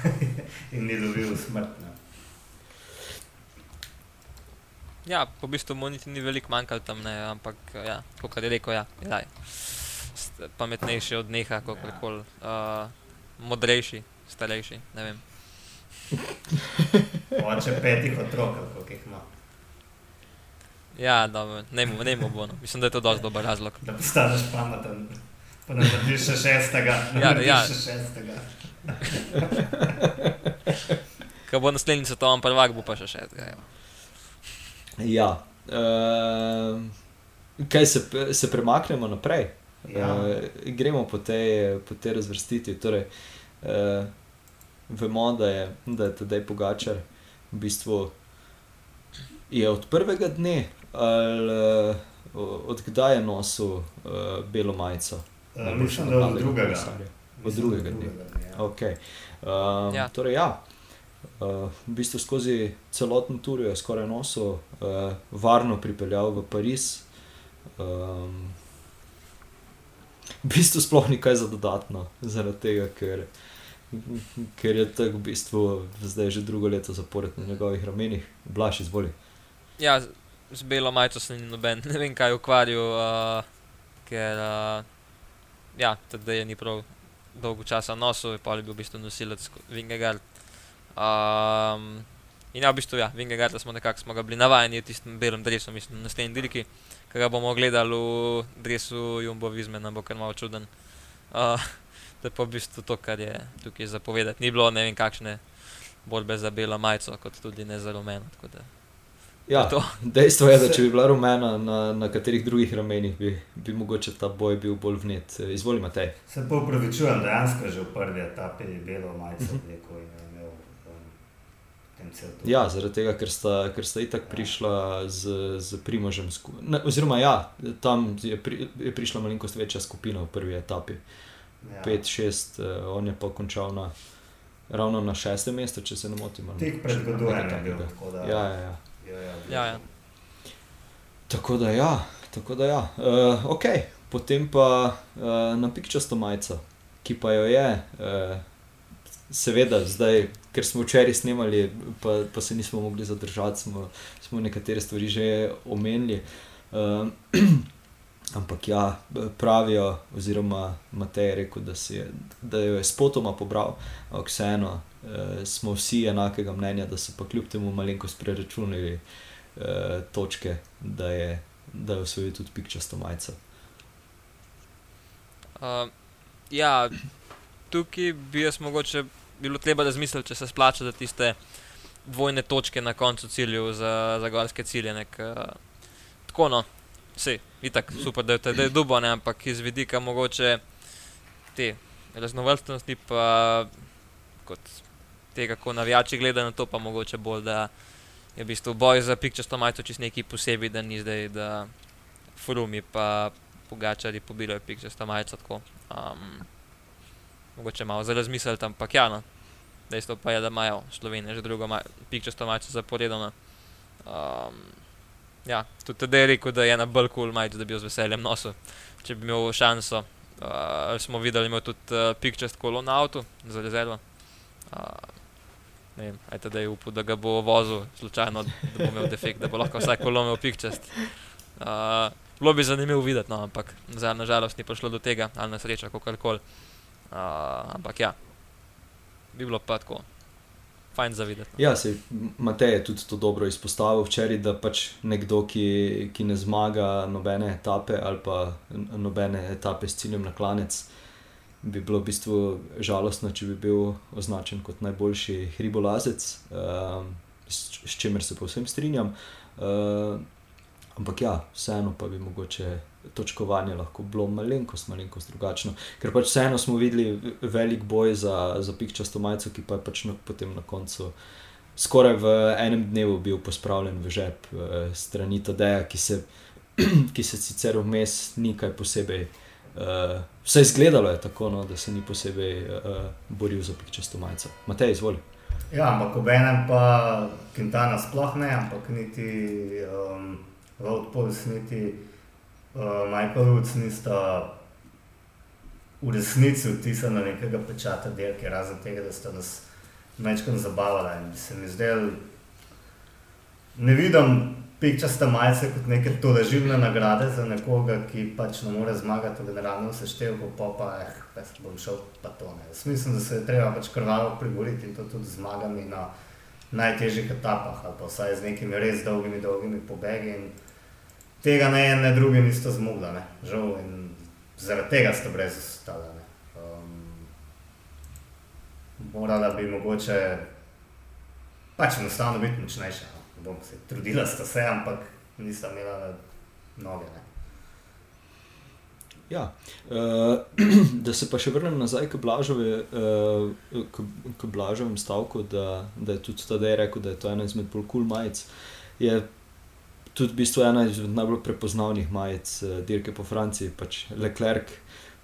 (laughs) in ni dobil smrtne. Ja, po bistvu mu niti ni veliko manjkalo tam, ne, ampak ja, kot je rekel, ja, je pametnejši od neha, kako ja. koli, uh, modrejši, starejši. Ne vem. (laughs) Oče petih otrok, koliko jih ima. Ja, dobro, ne mu, ne mu bo. No. Mislim, da je to dosti dober razlog. Da postaneš pameten, pa ne narediš še šestega. Ja, da, ja. še šestega. Ko bo naslednji svetovni prvak, bo pa še šestega. Ja. Ja. Uh, kaj se, se premaknemo naprej? Ja. Uh, gremo po tej, po tej razvrstitvi. Torej, uh, vemo, da je, da je tedaj Pogačar v bistvu od prvega dne ali uh, od kdaj je nosil uh, belo majico. Uh, mislim, da od drugega. Od drugega dne. Ja. Okay. Uh, ja. Torej, ja. Uh, v bistvu skozi celotno turijo je skoraj nosil, uh, varno pripeljal v Pariz. Um, v bistvu sploh ni kaj za dodatno, zaradi tega, ker, ker je tako v bistvu zdaj že drugo leto zapored na njegovih ramenih, blaš izvoli. Ja, z belo majico se ni noben, (laughs) ne vem kaj ukvarjal, uh, ker uh, ja, je ni prav dolgo časa nosil, pa je bil v bistvu nosilec Vingegard. Um, in ja, v bistvu, ja, Vingegaard smo nekako smo bili navajeni v tistem belem drevesu, mislim, na naslednji dirki, ki ga bomo gledali v drevesu Jumbo Vizme, nam bo kar malo čuden. Uh, je pa v bistvu to, kar je tukaj zapovedati. Ni bilo ne vem kakšne borbe za belo majico, kot tudi ne za rumeno. Ja, dejstvo je, da če bi bila rumena na, na katerih drugih ramenih, bi, bi mogoče ta boj bil bolj vnet. Izvolite, Matej. Se pa upravičujem, dejansko že v prvi etapi je belo majico vlekel. Ja, zaradi tega, ker sta, ker sta itak prišla z, z Primožem. Ne, oziroma, ja, tam je, pri, je prišla malenkost večja skupina v prvi etapi. 5-6, ja. uh, on je pa končal na, ravno na šestem mestu, če se ne motim. Tik pred Godojem je bil. Ja, ja, ja. Ja, ja, ja, ja. Tako da ja, tako da ja. Uh, ok, potem pa uh, na pikčasto majico, ki pa jo je. Uh, Seveda, zdaj, ker smo včeraj snemali, pa, pa se nismo mogli zadržati, smo, smo nekatere stvari že omenili. Uh, (clears throat) ampak ja, pravijo, oziroma Matej je rekel, da, je, da jo je spotoma pobral, ampak vseeno uh, smo vsi enakega mnenja, da so pa kljub temu malenkost preračunali uh, točke, da je, da je osvojil tudi pikčasto majico. Uh, ja, tukaj bi jaz mogoče bilo treba razmisliti, če se splača za tiste dvojne točke na koncu ciljev za, za gorske cilje. Nek, uh, tako no, vse, itak, super, da je to dubo, ne, ampak iz vidika mogoče te raznovrstnosti, pa kot tega, kako navijači gledajo na to, pa mogoče bolj, da je v bistvu boj za pikčasto majico čist neki posebej, da ni zdaj, da frumi pa pogačari pobirajo pikčasto majico tako. Um, mogoče malo za razmisliti, ampak ja, no. dejstvo pa je, da imajo Slovenije že drugo pikčasto majico zaporedoma. Um, ja, tudi tedaj je rekel, da je ena bolj kul cool majica, da bi jo z veseljem nosil, če bi imel šanso. Uh, smo videli, da ima tudi uh, pikčast kolo na avtu za rezervo. Uh, ajte, da je upal, da ga bo vozil slučajno, da bo imel defekt, da bo lahko vsak kolo imel pikčast. Uh, bilo bi zanimivo videti, no, ampak nažalost ni prišlo do tega, ali na srečo, kako koli. Uh, ampak ja, bi bilo pa tako. Fajn za videti. No. Ja, se Matej je tudi to dobro izpostavil včeraj, da pač nekdo, ki, ki ne zmaga nobene etape ali pa nobene etape s ciljem na klanec, bi bilo v bistvu žalostno, če bi bil označen kot najboljši hribolazec, uh, s, s čimer se povsem strinjam. Uh, ampak ja, vseeno pa bi mogoče točkovanje lahko bilo malenkost, malenkost drugačno. Ker pač vseeno smo videli velik boj za, za pikčasto majico, ki pa je pač potem na koncu. Skoraj v enem dnevu bil pospravljen v žep uh, strani Tadeja, ki se (clears throat) ki se sicer vmes ni kaj posebej. Uh, vse izgledalo je tako, no, da se ni posebej uh, boril za pikčasto majico. Matej, izvoli. Ja, ampak ob enem pa Quintana sploh ne, ampak niti um, Vodpols, niti uh, Michael Woods nista v resnici vtisnili nekega pečata delke, razen tega, da sta nas večkrat zabavali. In bi se mi zdel, ne vidim pikčaste majice kot neke toležilne nagrade za nekoga, ki pač ne more zmagati v generalnem seštevku, pa pa eh, pes, bom šel pa to ne. Jaz mislim, da se je treba pač krvavo priboriti in to tudi zmagami na najtežjih etapah ali pa vsaj z nekimi res dolgimi, dolgimi pobegi. In tega ne en, ne drugi nista zmogla, ne. žal in zaradi tega sta brez ostala. Um, morala bi mogoče pač enostavno biti močnejša. No. Bom se trudila, sta se, ampak nista imela noge. Ne. Ja, uh, (clears throat) da se pa še vrnem nazaj k, Blažove, uh, k, k Blažovem stavku, da, da je tudi tedaj rekel, da je to ena izmed bolj kul cool majic. Je tudi v bistvu ena izmed najbolj prepoznavnih majic uh, dirke po Franciji. Pač Leclerc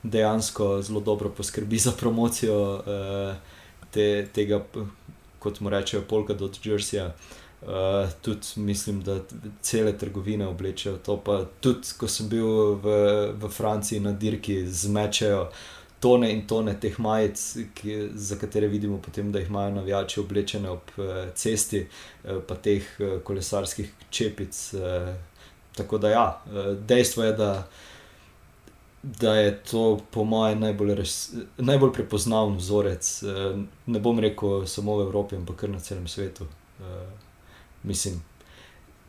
dejansko zelo dobro poskrbi za promocijo uh, te, tega, kot mu rečejo, polka do Jerseyja. Uh, tudi mislim, da cele trgovine oblečejo to. Pa tudi, ko sem bil v, v Franciji na dirki, zmečejo tone in tone teh majic, ki, za katere vidimo, potem, da jih imajo navijači oblečene ob uh, cesti, uh, pa teh uh, kolesarskih čepic. Uh, tako da, ja, uh, dejstvo je, da, da je to, po mojem, najbolj, najbolj prepoznaven vzorec. Uh, ne bom rekel samo v Evropi, ampak kar na celem svetu. Uh, mislim.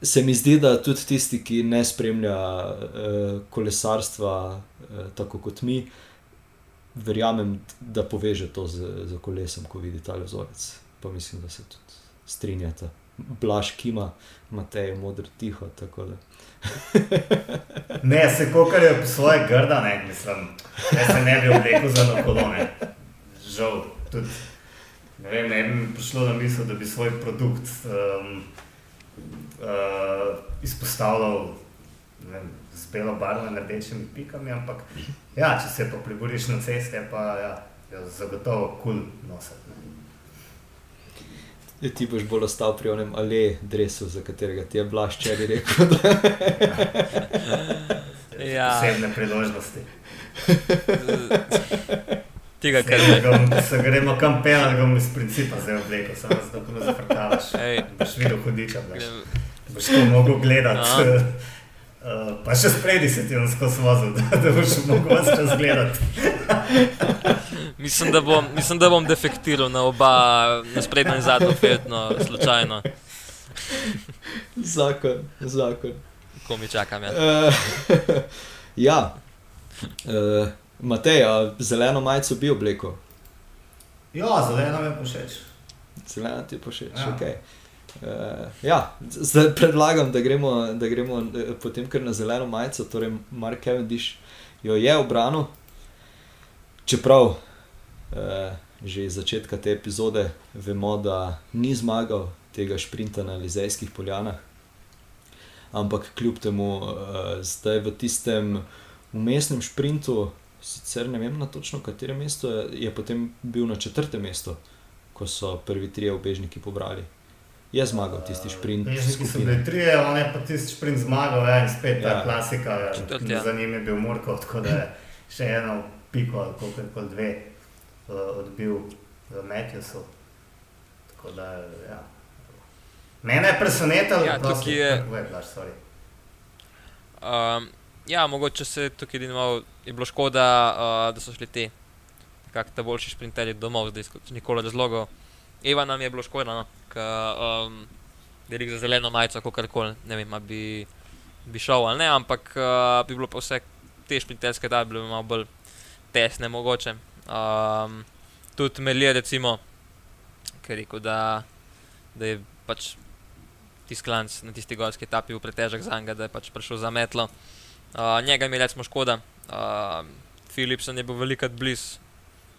Se mi zdi, da tudi tisti, ki ne spremlja uh, kolesarstva uh, tako kot mi, verjamem, da poveže to z, z kolesom, ko vidi ta vzorec. Pa mislim, da se tudi strinjata. Blaž, ki ima, Matej, modro, tiho. (laughs) ne, se kokar je po svoje grda, ne, mislim, da se ne bi oblekel za nokolone. Žal, tudi ne, vem, ne bi mi prišlo na misel, da bi svoj produkt. Um, uh, izpostavljal vem, z belo barvo in rdečimi pikami. Ampak, ja, če se pa priboriš na ceste, pa ja, je zagotovo kul cool nositi. Je, ti boš bolj ostal pri onem ali drevesu, za katerega ti je blaš, če bi rekel. ja. Posebne priložnosti. Tega, kar je bilo. Se gremo kam da bomo iz principa zdaj obleko, samo da te ne zafrkavaš. Boš videl hudiča, da boš to mogel gledati. Uh, pa še spredi se ti skozi vozil, (laughs) da, da boš mogel vse čas gledati. (laughs) mislim, da bom, mislim, da bom defektiral na oba, na sprednjo in zadnjo, vedno, slučajno. zakon, zakon. Ko mi čakam. Ja. Uh, (laughs) ja. Uh, Matej, a zeleno majico bi oblekel? Ja, zeleno mi je všeč. Zeleno ti je všeč, ja. ok. Uh, ja, zdaj predlagam, da gremo, da gremo eh, potem kar na zeleno majico, torej Mark Cavendish jo je obranil. Čeprav uh, že iz začetka te epizode vemo, da ni zmagal tega sprinta na Lizejskih poljanah, ampak kljub temu, uh, zdaj v tistem umestnem sprintu, sicer ne vem na točno katerem mestu, je, je potem bil na četrtem mestu, ko so prvi trije obežniki pobrali. Je zmagal tisti sprint. Obežniki so bili trije, on je pa tisti sprint zmagal, ja, in spet ta ja. klasika, ja. ja. za njim je bil Murko, tako da je še eno piko ali koliko je kol dve uh, odbil v Metjusu. Tako da, ja. Mene je presenetilo, ja, da je to sorry. Um, ja, mogoče se tukaj malo, je bilo škoda, uh, da so šli ti, kako ta boljši sprinterji domov, zdaj nikoli razlogov. Eva nam je bilo škoda, no, um, je za zeleno majico, kako koli, ne vem, bi, bi šel ali ne, ampak uh, bi bilo pa vse te sprinterske da, bi bilo malo bolj tesne mogoče. Um, tudi Melje, recimo, ki je rekel, da, da je pač tisti klanc na tisti gorski etapi v pretežek za njega, da je pač prišel za metlo. Uh, njega mi recimo škoda, uh, Philipsen je bil velikrat blizu.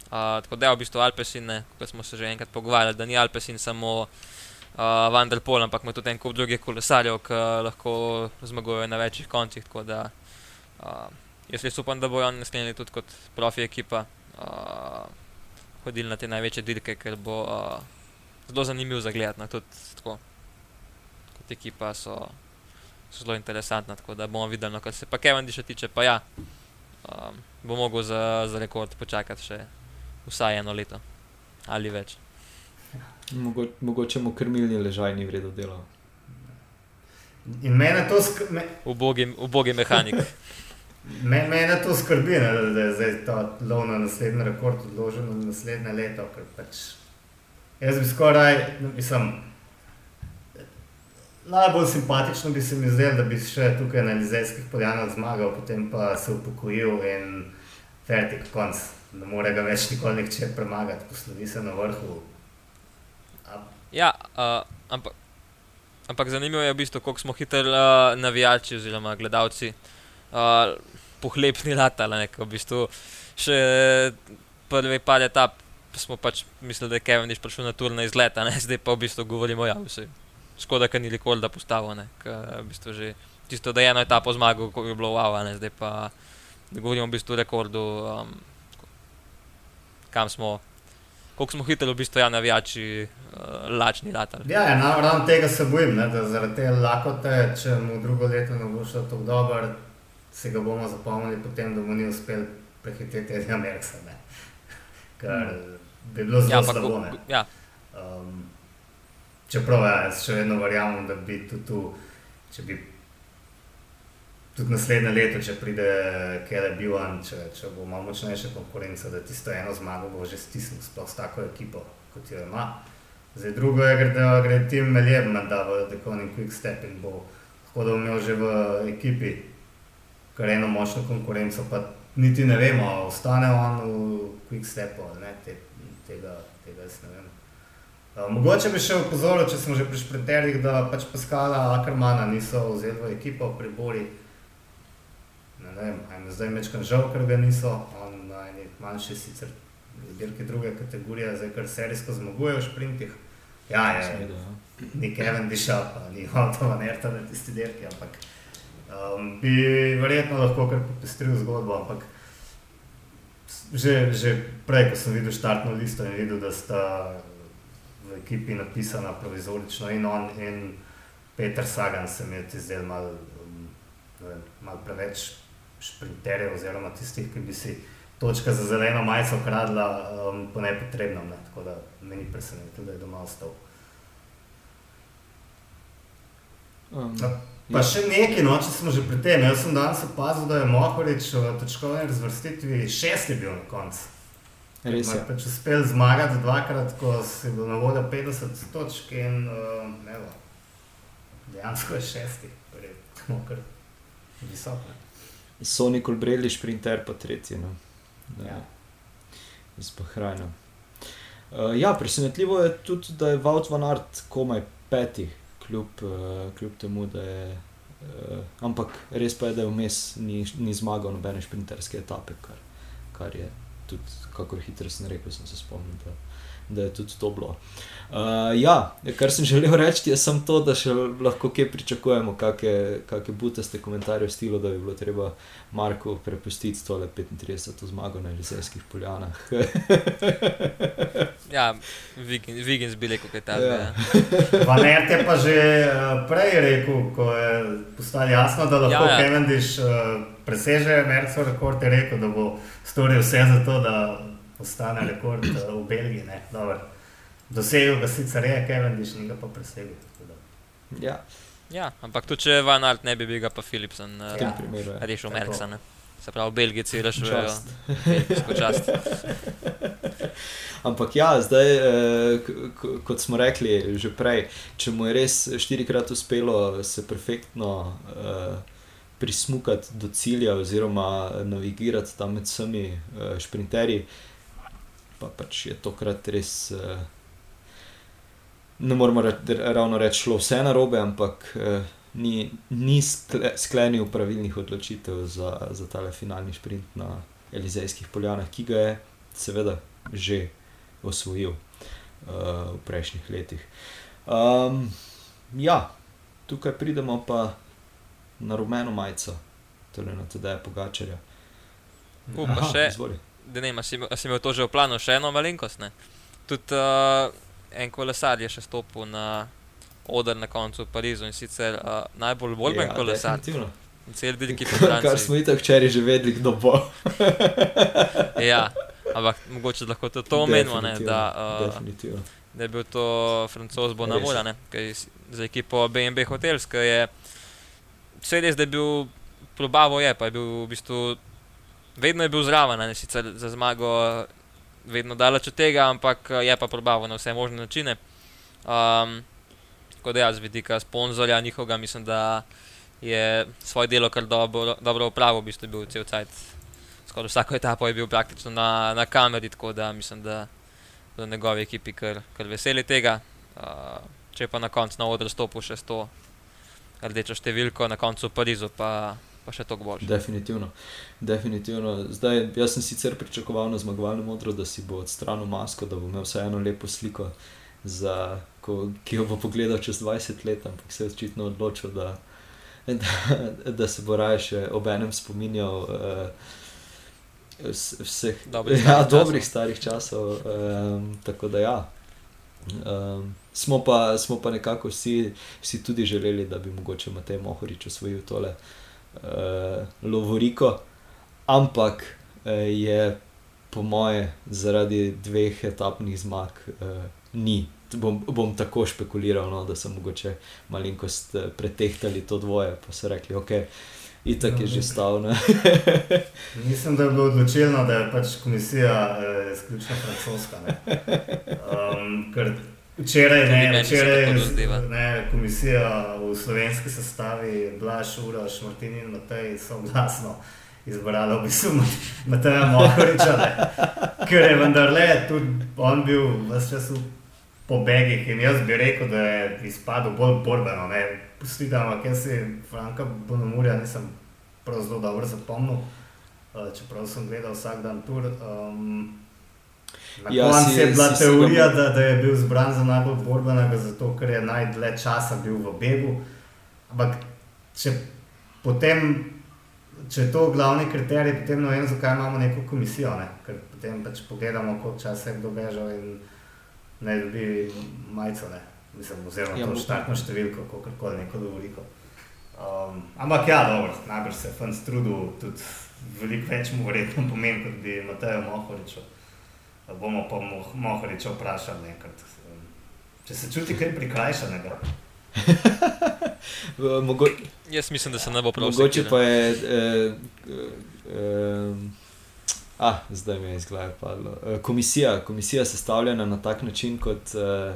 Uh, tako da je v bistvu Alpesin, kot smo se že enkrat pogovarjali, da ni Alpesin samo uh, Van der Pol, ampak ima tudi en kup drugih kolesarjev, ki lahko zmagujejo na večjih koncih. Tako da uh, jaz res upam, da bojo oni naslednji tudi kot profi ekipa uh, hodili na te največje dirke, ker bo uh, zelo zanimiv za gledati. No, tudi tako, kot ekipa so, so zelo interesantna, tako da bomo videli, no, kar se pa Kevin še tiče, pa ja. Um, bo mogel za, za rekord počakati še vsaj eno leto ali več. Mogo, mogoče mu krmilni ležaj ni vredno delo. In mene to skrbi. Ubogi, ubogi mehanik. (laughs) Me, mene to skrbi, ne, da je zdaj ta lov na naslednji rekord odložen na naslednje leto. Pač, jaz bi skoraj, mislim, najbolj simpatično bi se mi zdelo, da bi še tukaj na Lizejskih poljanah zmagal, potem pa se upokojil in fertik konc. Ne more ga več nikoli nihče premagati, poslovi se na vrhu. Ja, uh, ampak, ampak zanimivo je v bistvu, koliko smo hitri uh, navijači oziroma gledalci uh, pohlepni latali. V bistvu še prvi par etap smo pač mislili, da je Kevin Diš prišel na turne izleta, ne? (laughs) zdaj pa v bistvu govorimo, ja, vse. Škoda, ker ni nikoli da postavil, v bistvu že tisto, da je eno etapo zmagal, ko je bilo wow, ne? zdaj pa govorimo v bistvu o rekordu, um, kam smo koliko smo hitri, v bistvu, ja, navijači, uh, lačni latar. Ja, ja no, ravno tega se bojim, ne, da zaradi te lakote, če mu drugo leto ne bo šlo tako dobro, se ga bomo zapomnili, potem, da mu ni uspel prehiteti Edija Merksa. Mm. bi bilo zelo ja, slabo. Ja. Um, čeprav ja, jaz še vedno verjamem, da bi tudi tu, če bi tudi naslednje leto, če pride Kele Bilan, če, če bo malo močnejša konkurenca, da tisto eno zmago bo že stisnil, sploh s tako ekipo, kot jo ima. Zdaj drugo je, da gre tim Meljem, da v Dekonin Quick Step in bo hodil imel že v ekipi kar eno močno konkurenco, pa niti ne vemo, ostane on v Quick Stepu ali ne, te, tega, tega jaz ne vem. Uh, mogoče bi še opozoril, če smo že pri šprinterjih, da pač Paskala Ackermana niso vzeli v ekipo pri Bori ne vem, ajme, zdaj mečkam žal, ker ga niso, on na eni manjši sicer zbirki druge kategorije, zdaj kar serijsko zmagujejo v šprintih. Ja, je, ni Kevin Dišal, pa ni Otto Nerta na tisti dirki, ampak um, bi verjetno lahko kar popestril zgodbo, ampak že, že prej, ko sem videl štartno listo in videl, da sta v ekipi napisana provizorično in on in Peter Sagan se mi je zdel mal, um, mal preveč šprinterjev, oziroma tistih, ki bi si točka za zeleno majico kradla um, po nepotrebnem. Ne? Tako da me ni presenetilo, da je doma ostal. Um, pa ja. še nekaj, no, če smo že pri tem. Jaz sem danes opazil, da je Mohorič v točkovni razvrstitvi šesti bil na koncu. Res je. Pač uspel zmagati dvakrat, ko si bil na voljo 50 točk in uh, evo, dejansko je šesti, torej kar visoko. Sony Colbrelli, Sprinter, pa tretji. No. Ja. Iz Bahrajna. Uh, ja, presenetljivo je tudi, da je Vaut van Art komaj peti, kljub, uh, kljub temu, da je. Uh, ampak res pa je, da je vmes ni, ni zmagal nobene sprinterske etape, kar, kar je tudi, kako hitro sem rekel, sem se spomnil. Da, da je tudi to bilo. Uh, ja, kar sem želel reči, je samo to, da še lahko kje pričakujemo, kakšne butaste komentarje v stilu, da bi bilo treba Marko prepustiti tole 35 zmago na Elizejskih poljanah. (laughs) ja, Vigins bi rekel, kaj ta je. Ja. (laughs) Vaner je pa že uh, prej rekel, ko je postalo jasno, da lahko ja, ja. Kevendiš uh, preseže Mercedes rekord, je rekel, da bo storil vse za to, da postane rekord uh, v Belgiji. Dosegel ga sicer je, Kevin, niš ni ga pa presegel. Ja. ja, ampak tudi če Van Alt ne bi bil, pa Philipsen uh, ja. rešil Merksa. Se pravi, Belgijci rešujejo čast. (laughs) Ampak ja, zdaj, eh, kot smo rekli že prej, če mu je res štirikrat uspelo se perfektno eh, prismukati do cilja, oziroma navigirati tam med vsemi eh, šprinterji, pa pač je tokrat res. Uh, ne moramo re, ravno reči, šlo vse na robe, ampak uh, ni, ni skle, sklenil pravilnih odločitev za, za tale finalni sprint na Elizejskih poljanah, ki ga je seveda že osvojil uh, v prejšnjih letih. Um, ja, tukaj pridemo pa na rumeno majico, torej na TD Pogačarja. U, pa še, izvoli. Da ne si, imel- to že v planu, še eno malenkost. Ne? Tudi uh, en kolesar je še stopil na oder na koncu v Parizu in sicer uh, najbolj volben Ja, kolesar. definitivno. In cel veliki (laughs) Kar Franciji. smo itak včeraj že vedeli, kdo bo. (laughs) Ja, ampak mogoče lahko tudi to omenimo, ne, da, uh, da je bil to francoz Bonamura, Res. ne, ki je s- za ekipo BNB Hotels, ki je vse res, da je bil probavo je, pa je bil v bistvu vedno je bil zraven, ne sicer za zmago vedno daleč od tega, ampak eh, je pa probavo na vse možne načine. Um, tako da ja, z vidika sponzorja njihovega mislim, da je svoje delo kar dobro, dobro upravil, v bistvu je bil cel cajt. Skoraj vsako etapo je bil praktično na, na kameri, tako da mislim, da da njegovi ekipi kar, kar veseli tega. Uh, če pa na koncu na oder stopil še s to rdečo številko, na koncu v Parizu pa, pa še toliko bolj. Definitivno. Definitivno. Zdaj, jaz sem sicer pričakoval na zmagovalnem odru, da si bo odstranil masko, da bo imel vseeno lepo sliko, za, ko, ki jo bo pogledal čez 20 let, ampak se je očitno odločil, da, da, da se bo raje še ob enem spominjal. Uh, Vseh Dobrih (laughs) ja, starih dobrih starih časov. Um, tako da, ja. Um, smo, pa, smo pa nekako vsi, vsi tudi želeli, da bi mogoče Matej Mohorič osvojil tole uh, Lovoriko, ampak uh, je po moje zaradi dveh etapnih zmag uh, ni. Bom, bom tako špekuliral, no, da so mogoče malenkost eh, pretehtali to dvoje, pa so rekli, ok, itak je že stavno. (laughs) Mislim, da je bilo odločilno, da je pač komisija eh, izključno francoska. ne. (laughs) Um, ker včeraj, ne, se včeraj ne, komisija v slovenski sestavi, Blaž, Uraš, Martin in Matej so glasno izbrali v bistvu Mat- Mateja Mohoriča, ne. ker je vendarle tudi on bil vse čas v pobegih in jaz bi rekel, da je izpadel bolj borbeno. ne. Pustite, ampak jaz si Franka Bonomurja nisem prav zelo dobro zapomnil, eh, čeprav sem gledal vsak dan tur. Um, na Ja, koncu si- je bila si teorija, mo- da, da je bil zbran za najbolj borbenega, zato ker je najdlje časa bil v begu. Ampak če potem, če je to glavni kriterij, potem ne vem, zakaj imamo neko komisijo, ne? ker potem pač pogledamo, koliko časa je kdo bežal in ne dobi majico, ne? Mislim, oziroma Ja, to štartno številko, kako koli neko dovoliko. Um, ampak ja, dobro, najbrž se je fant trudil, tudi veliko več mu verjetno pomeni, kot bi Matejo Mohoriču. Bomo pa Moh- Mohoriča vprašali enkrat. um, Če se čuti kaj prikrajšanega. (laughs) Mogo, Jaz mislim, da se ne bo prav mogoče sekiral. pa je. Eh, eh, ah, zdaj mi je iz glave padlo. Eh, komisija, komisija je sestavljena na tak način, kot, eh,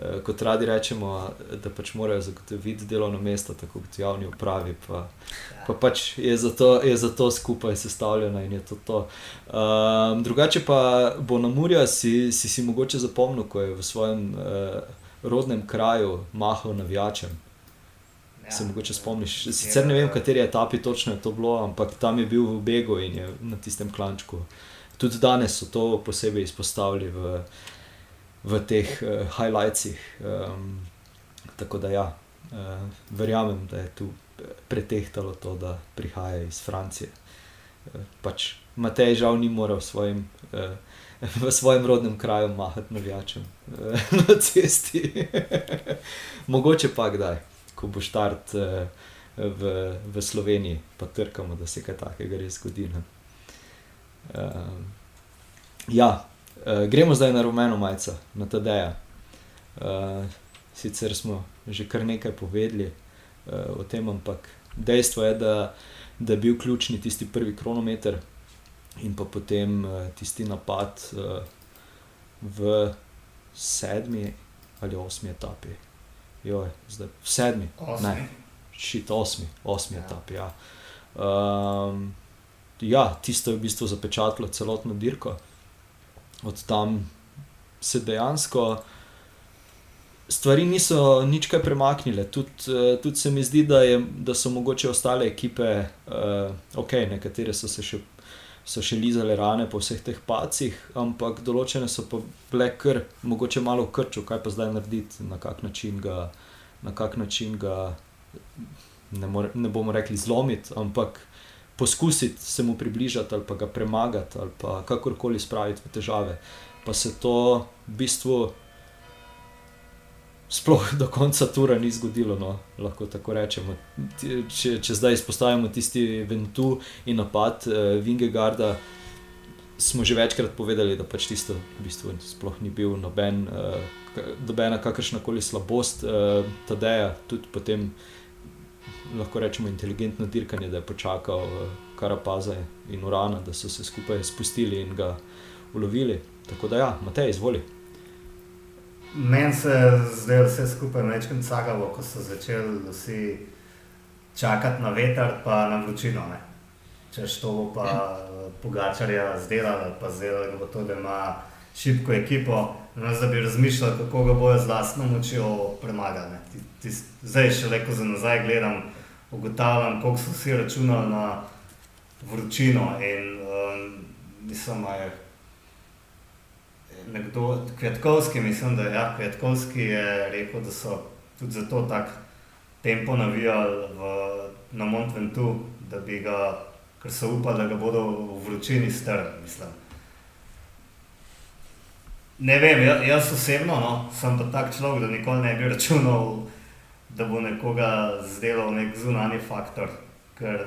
eh, kot radi rečemo, da pač morajo zagotoviti delovno mesto, tako kot javni upravi. Pa, pa pač je zato, je zato skupaj sestavljena in je to. to. Um, drugače pa bo na Murja si, si si mogoče zapomnil, ko je v svojem uh, rodnem kraju mahal navijačem. Ja, se mogoče spomniš. Sicer ne vem, v kateri etapi točno je to bilo, ampak tam je bil v begu in je na tistem klančku. Tudi danes so to posebej izpostavili v, v teh uh, highlightsih. Um, tako da ja, uh, verjamem, da je tu pretehtalo to, da prihaja iz Francije. Uh, pač Matej žal ni moral svojim. Uh, V svojem rodnem kraju mahati navijačem eh, (laughs) na cesti. Mogoče pa kdaj, ko bo štart eh, v, v Sloveniji, pa trkamo, da se kaj takega res zgodi. ne. Ja, gremo zdaj na rumeno majico, na TD-ja. Sicer smo že kar nekaj povedali uh, o tem, ampak dejstvo je, da, da je bil ključni tisti prvi kronometer in pa potem uh, tisti napad uh, v sedmi ali osmi etapi. Joj, zdaj v sedmi, Osmi. šit osmi, osmi ja. etapi. Ja. Um, ja, tisto je v bistvu zapečatilo celotno dirko. Od tam se dejansko stvari niso nič kaj premaknile. Tudi uh, tud se mi zdi, da, je, da so mogoče ostale ekipe, uh, ok, nekatere so se še so še lizale rane po vseh teh pacih, ampak določene so pa bile kar, mogoče malo krčo, kaj pa zdaj narediti, na kak način ga, na kak način ga ne, more, ne bomo rekli zlomiti, ampak poskusiti se mu približati ali pa ga premagati ali pa kakorkoli spraviti v težave. Pa se to v bistvu sploh do konca tura ni zgodilo, no, lahko tako rečemo. Če, če zdaj izpostavimo tisti Ventu in napad uh, Vingegarda, smo že večkrat povedali, da pač tisto v bistvu sploh ni bil noben, uh, nobena kakršna koli slabost uh, Tadeja, tudi potem lahko rečemo inteligentno dirkanje, da je počakal uh, Karapaza in Urana, da so se skupaj spustili in ga ulovili. Tako da ja, Matej, izvoli. Meni se je zdelo vse skupaj večkrat sagalo, ko so začeli vsi čakati na veter, pa na vročino. Ne. Če to bo pa Pogačarja zdelal, pa zdaj bo to, da ima šibko ekipo, no, da bi razmišljali, kako ga bojo z vlastno močjo premagali. Zdaj, še le ko za nazaj gledam, ugotavljam, koliko so vsi računali na vročino in um, mislim, da je nekdo, Kvetkovski, mislim, da ja, Kvetkovski je rekel, da so tudi zato tako tempo navijali v, na Montventu, da bi ga, ker so upali, da ga bodo v vročini strli. Ne vem, jaz osebno no, sem pa tak človek, da nikoli ne bi računal, da bo nekoga zdelo nek zunani faktor. Ker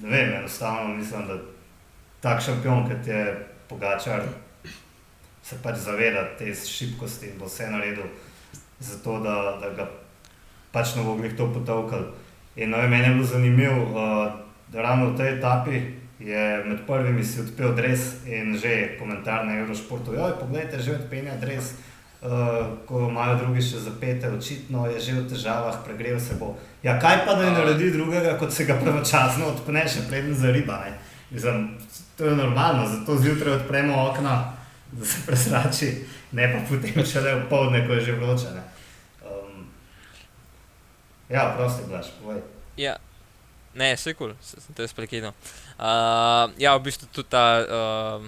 ne vem, enostavno mislim, da tak šampion, kot je Pogačar se pač zaveda te šibkosti in bo vse naredil, zato da, da ga pač ne bo glih to potovkal. In meni je bilo zanimivo, da ravno v tej etapi je med prvimi si odpel dres in že komentar na Eurošportu. Ja, poglejte, že odpenja dres. Uh, ko imajo drugi še zapete, očitno je že v težavah, pregreval se bo. Ja, kaj pa da ne naredi drugega, kot se ga pravočasno odpne, še preden za riba. Mislim, to je normalno, zato zjutraj odpremo okna, da se presrači, ne pa potem še le v povdne, ko je že vroče. Um, ja, prosti, blaš, povej. Ja. Ne, vse kul, cool. sem te sprekinil. Uh, ja, v bistvu tudi ta uh,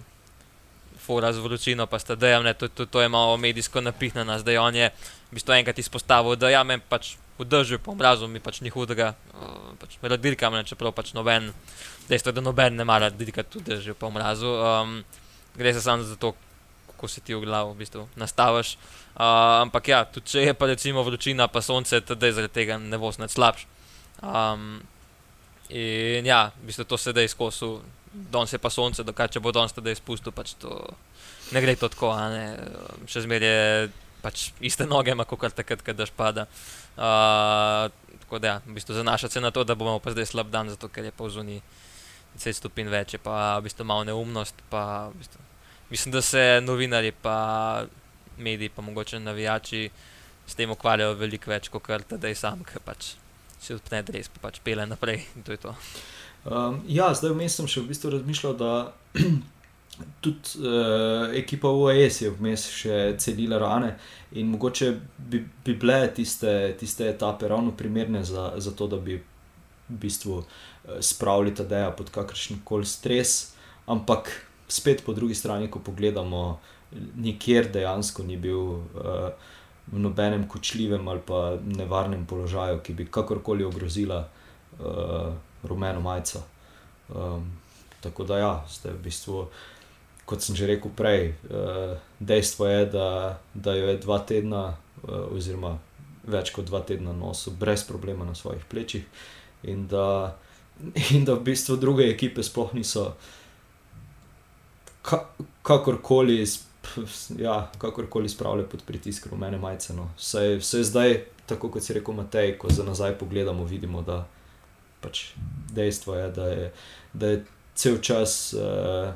fora z vročino, pa sta dejem, to, to, to je malo medijsko napihnjeno, zdaj on je v bistvu enkrat izpostavil, da ja, me pač v držu, po mrazu mi pač ni hudega, uh, pač radirkam, čeprav pač noben dejstvo, da noben ne mara dirkati tudi že po mrazu. Um, gre se samo za to, kako se ti v glavu v bistvu nastaviš. Uh, ampak ja, tudi če je pa recimo vročina, pa sonce, tudi zaradi tega ne bo snad slabš. Um, in ja, v bistvu to se da izkosu, danes je pa sonce, dokaj če bo danes tudi izpustil, pač to ne gre to tako, še zmeraj je pač iste noge, ima kot takrat, kad daš pada. Uh, tako da, ja, v bistvu zanašati se na to, da bomo pa zdaj slab dan, zato ker je pa v zuniji. 10 stopinj več, pa v bistvu malo neumnost. Pa, v bistvu, mislim, da se novinari, pa mediji, pa mogoče navijači s tem ukvarjajo veliko več kot kar tedaj sam, ki pač se odpne res, pa pač pele naprej in to je to. Um, ja, zdaj vmes sem še v bistvu razmišljal, da (clears throat) tudi uh, ekipa UAS je vmes še celila rane in mogoče bi, bi bile tiste, tiste etape ravno primerne za, za to, da bi v bistvu uh, spravili ta deja pod kakršen koli stres, ampak spet po drugi strani, ko pogledamo, nikjer dejansko ni bil uh, v nobenem kočljivem ali pa nevarnem položaju, ki bi kakorkoli ogrozila uh, rumeno majico. Um, tako da, ja, zdaj v bistvu. Kot sem že rekel prej, dejstvo je, da, da jo je dva tedna, oziroma več kot dva tedna nosil brez problema na svojih plečih, in da in da v bistvu druge ekipe sploh niso ka kakorkoli, ja, kakorkoli spravljali pod pritisk rumene majice. No. Vse, vse zdaj, tako kot si rekel, Matej, ko za nazaj pogledamo, vidimo, da pač dejstvo je, da je, da je cel čas. Uh,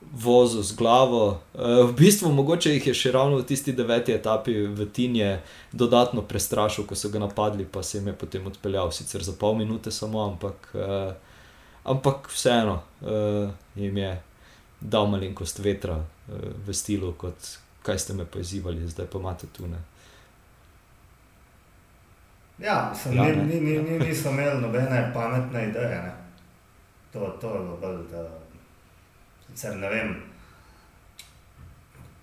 vozil z glavo. Uh, v bistvu, mogoče jih je še ravno v tisti deveti etapi v Tinje dodatno prestrašil, ko so ga napadli, pa se jim je potem odpeljal, sicer za pol minute samo, ampak, uh, ampak vseeno uh, jim je dal malenkost vetra v stilu, kot kaj ste me pozivali, zdaj pa imate tu. Ne. Ja, sem, ja, ni, ni, ni, ni, nisem imel nobene pametne ideje. Ne. To, to je bilo bolj, da sicer ne vem.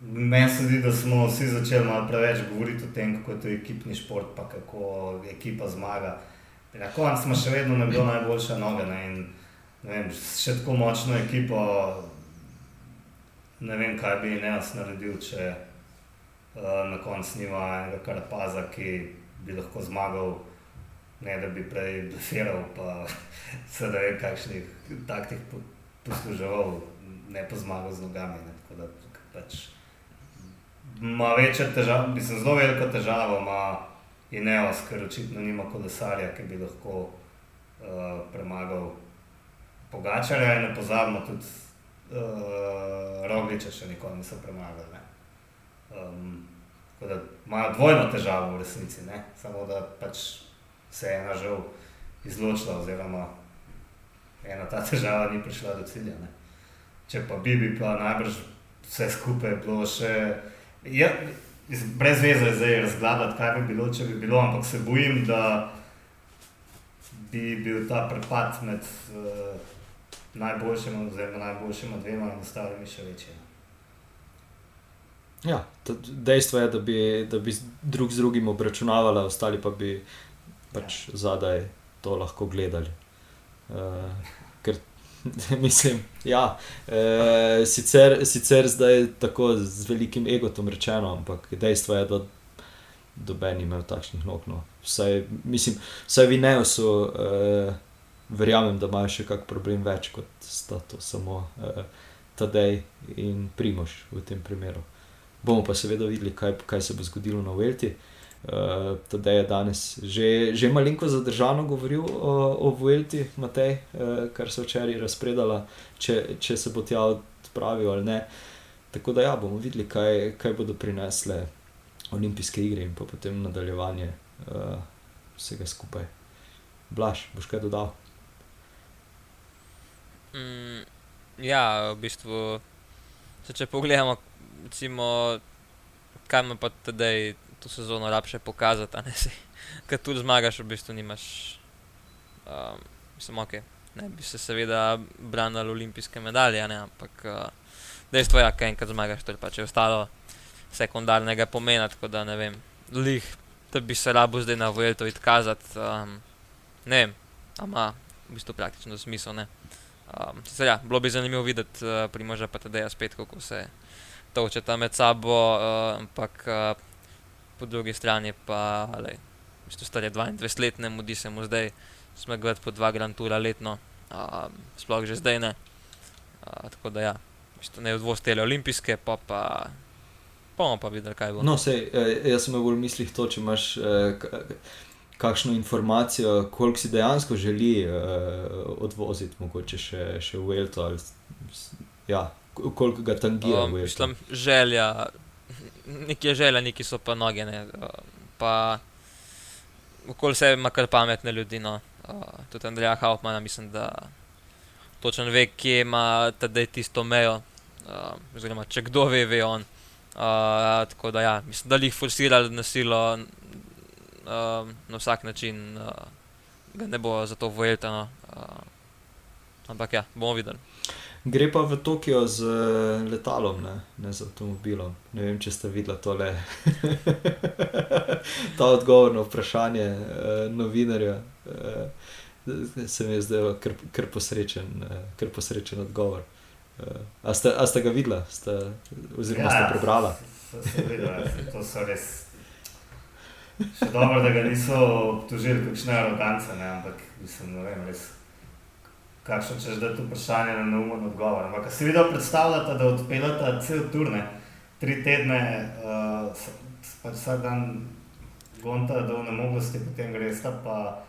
Meni se zdi, da smo vsi začeli malo preveč govoriti o tem, kako je to ekipni šport, pa kako ekipa zmaga. Na koncu smo še vedno nekdo najboljše noge. Ne? In, ne vem, še tako močno ekipo, ne vem, kaj bi Neas naredil, če uh, na koncu nima enega karapaza, ki bi lahko zmagal, ne da bi prej blefiral, pa (laughs) se da vem, kakšnih taktik posluževal, ne pa zmagal z nogami. Ne? Tako da pač ima večje težave, mislim, zelo veliko težavo ima Ineos, ker očitno nima kolesarja, ki bi lahko uh, premagal Pogačarja in ne pozabimo tudi uh, Rogliča, še nikoli niso premagali. Um, tako da imajo dvojno težavo v resnici, ne? samo da pač se je ena žal izločila, oziroma ena ta težava ni prišla do cilja. Ne? Če pa bi, bi pa najbrž vse skupaj bilo še. Ja, brez veze je zdaj razgledati, kaj bi bilo, če bi bilo, ampak se bojim, da bi bil ta prepad med uh, najboljšima, oziroma najboljšima dvema in ostalimi še večji. Ja, dejstvo je, da bi, da bi drug z drugim obračunavali, ostali pa bi pač ja. zadaj to lahko gledali. Uh, (laughs) Mislim, ja. E, sicer, sicer zdaj je tako z velikim egotom rečeno, ampak dejstvo je, da doben imel takšnih nog. No. Vsaj, mislim, vsaj vi ne so, e, verjamem, da imajo še kak problem več kot sta to samo e, Tadej in Primož v tem primeru. Bomo pa seveda videli, kaj, kaj se bo zgodilo na Velti. Uh, Tadej je danes že, že malenko zadržano govoril o, o Vuelti, Matej, uh, kar so včeraj razpredala, če, če se bo tja odpravil ali ne. Tako da ja, bomo videli, kaj, kaj bodo prinesle olimpijske igre in potem nadaljevanje uh, vsega skupaj. Blaž, boš kaj dodal? Mm, ja, v bistvu, če pogledamo, recimo, kaj ima pa tedaj to sezono rabše pokazati, ne si. Ker tudi zmagaš, v bistvu nimaš, um, samo ok. Ne bi se seveda branil olimpijske medalje, ne, ampak uh, dejstvo je, ja, enkrat zmagaš, to je pač ostalo sekundarnega pomena, tako da ne vem, lih, da bi se rabo zdaj na vojel to izkazati, um, ne vem, ama v bistvu praktično smisel, ne. Um, sicer, ja, bilo bi zanimivo videti uh, primorža pa tudi spet, kako se točeta med sabo, uh, ampak uh, po drugi strani pa, ali, mislim, stare 22 let, ne mudi se mu zdaj, smo gledali po dva Grand Toura letno, a, sploh že zdaj ne. A, tako da ja, mislim, ne odvostele olimpijske, pa pa. Bomo pa videli, kaj bo. No, sej, eh, jaz sem bolj v mislih to, če imaš eh, kakšno informacijo, koliko si dejansko želi eh, odvoziti, mogoče še, še v Elto ali ja, koliko ga tangira. Um, mislim, želja neki želje, neki so pa noge. Ne, pa okoli sebe ima kar pametne ljudi. No. Tudi Andrej Hauptmann, mislim, da točno ve, kje ima tedaj tisto mejo. Oziroma, če kdo ve, ve on. Tako da, ja, mislim, da jih forsirali na silo, na vsak način, uh, ga ne bo za to vojeltano. Uh, ampak ja, bomo videli. Gre pa v Tokio z eh, letalom, ne, ne z avtomobilom. Ne vem, če ste videli tole. (laughs) Ta odgovor na vprašanje eh, novinarja eh, se mi je zdel kar, kar, posrečen, eh, kar posrečen odgovor. Eh, a, ste, a ste ga videli, ste, oziroma ja, ste prebrali? Ja, to so res. Še dobro, da ga niso obtožili, kakšne arogance, ampak mislim, ne vem, res kakšno češ da to vprašanje na neumen odgovor. Ampak si videl predstavljati, da odpeljete cel turne, tri tedne, uh, pač vsak dan gonta do nemoglosti, potem greš pa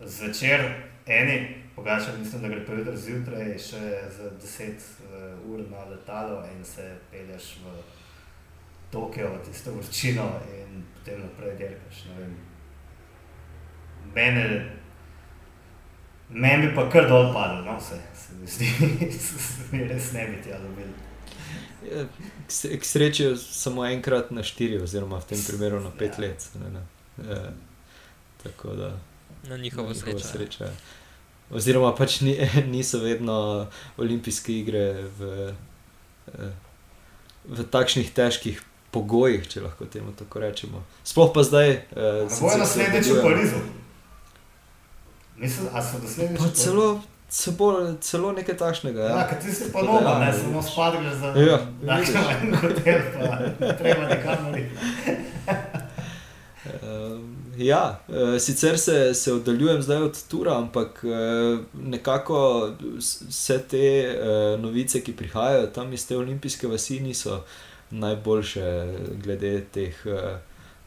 zvečer, eni, pogača, mislim, da gre pa jutri zjutraj, še za 10 uh, eh, ur na letalo in se pelješ v Tokio, v tisto vročino in potem naprej dirkaš. Mene Meni bi pa kar dol padlo, no, vse se mi zdi, (laughs) da res ne bi tja dobili. Ja, k sreči samo enkrat na štiri, oziroma v tem primeru na pet ja. let. Ne, ne. E, tako da na njihovo srečo. srečo oziroma pač ni, (laughs) niso vedno olimpijske igre v, eh, v takšnih težkih pogojih, če lahko temu tako rečemo. Sploh pa zdaj. Eh, Kako je naslednjič v Parizu? Mislim, da so naslednjič Pa celo, celo, celo nekaj takšnega. Ja. Ja, ti si pa nova, ne, samo spadli za Ja, takšno en hotel, pa treba iti. Um, ja, uh, sicer se, se oddaljujem zdaj od Tura, ampak uh, nekako vse te uh, novice, ki prihajajo tam iz te olimpijske vasi, niso najboljše, glede teh uh,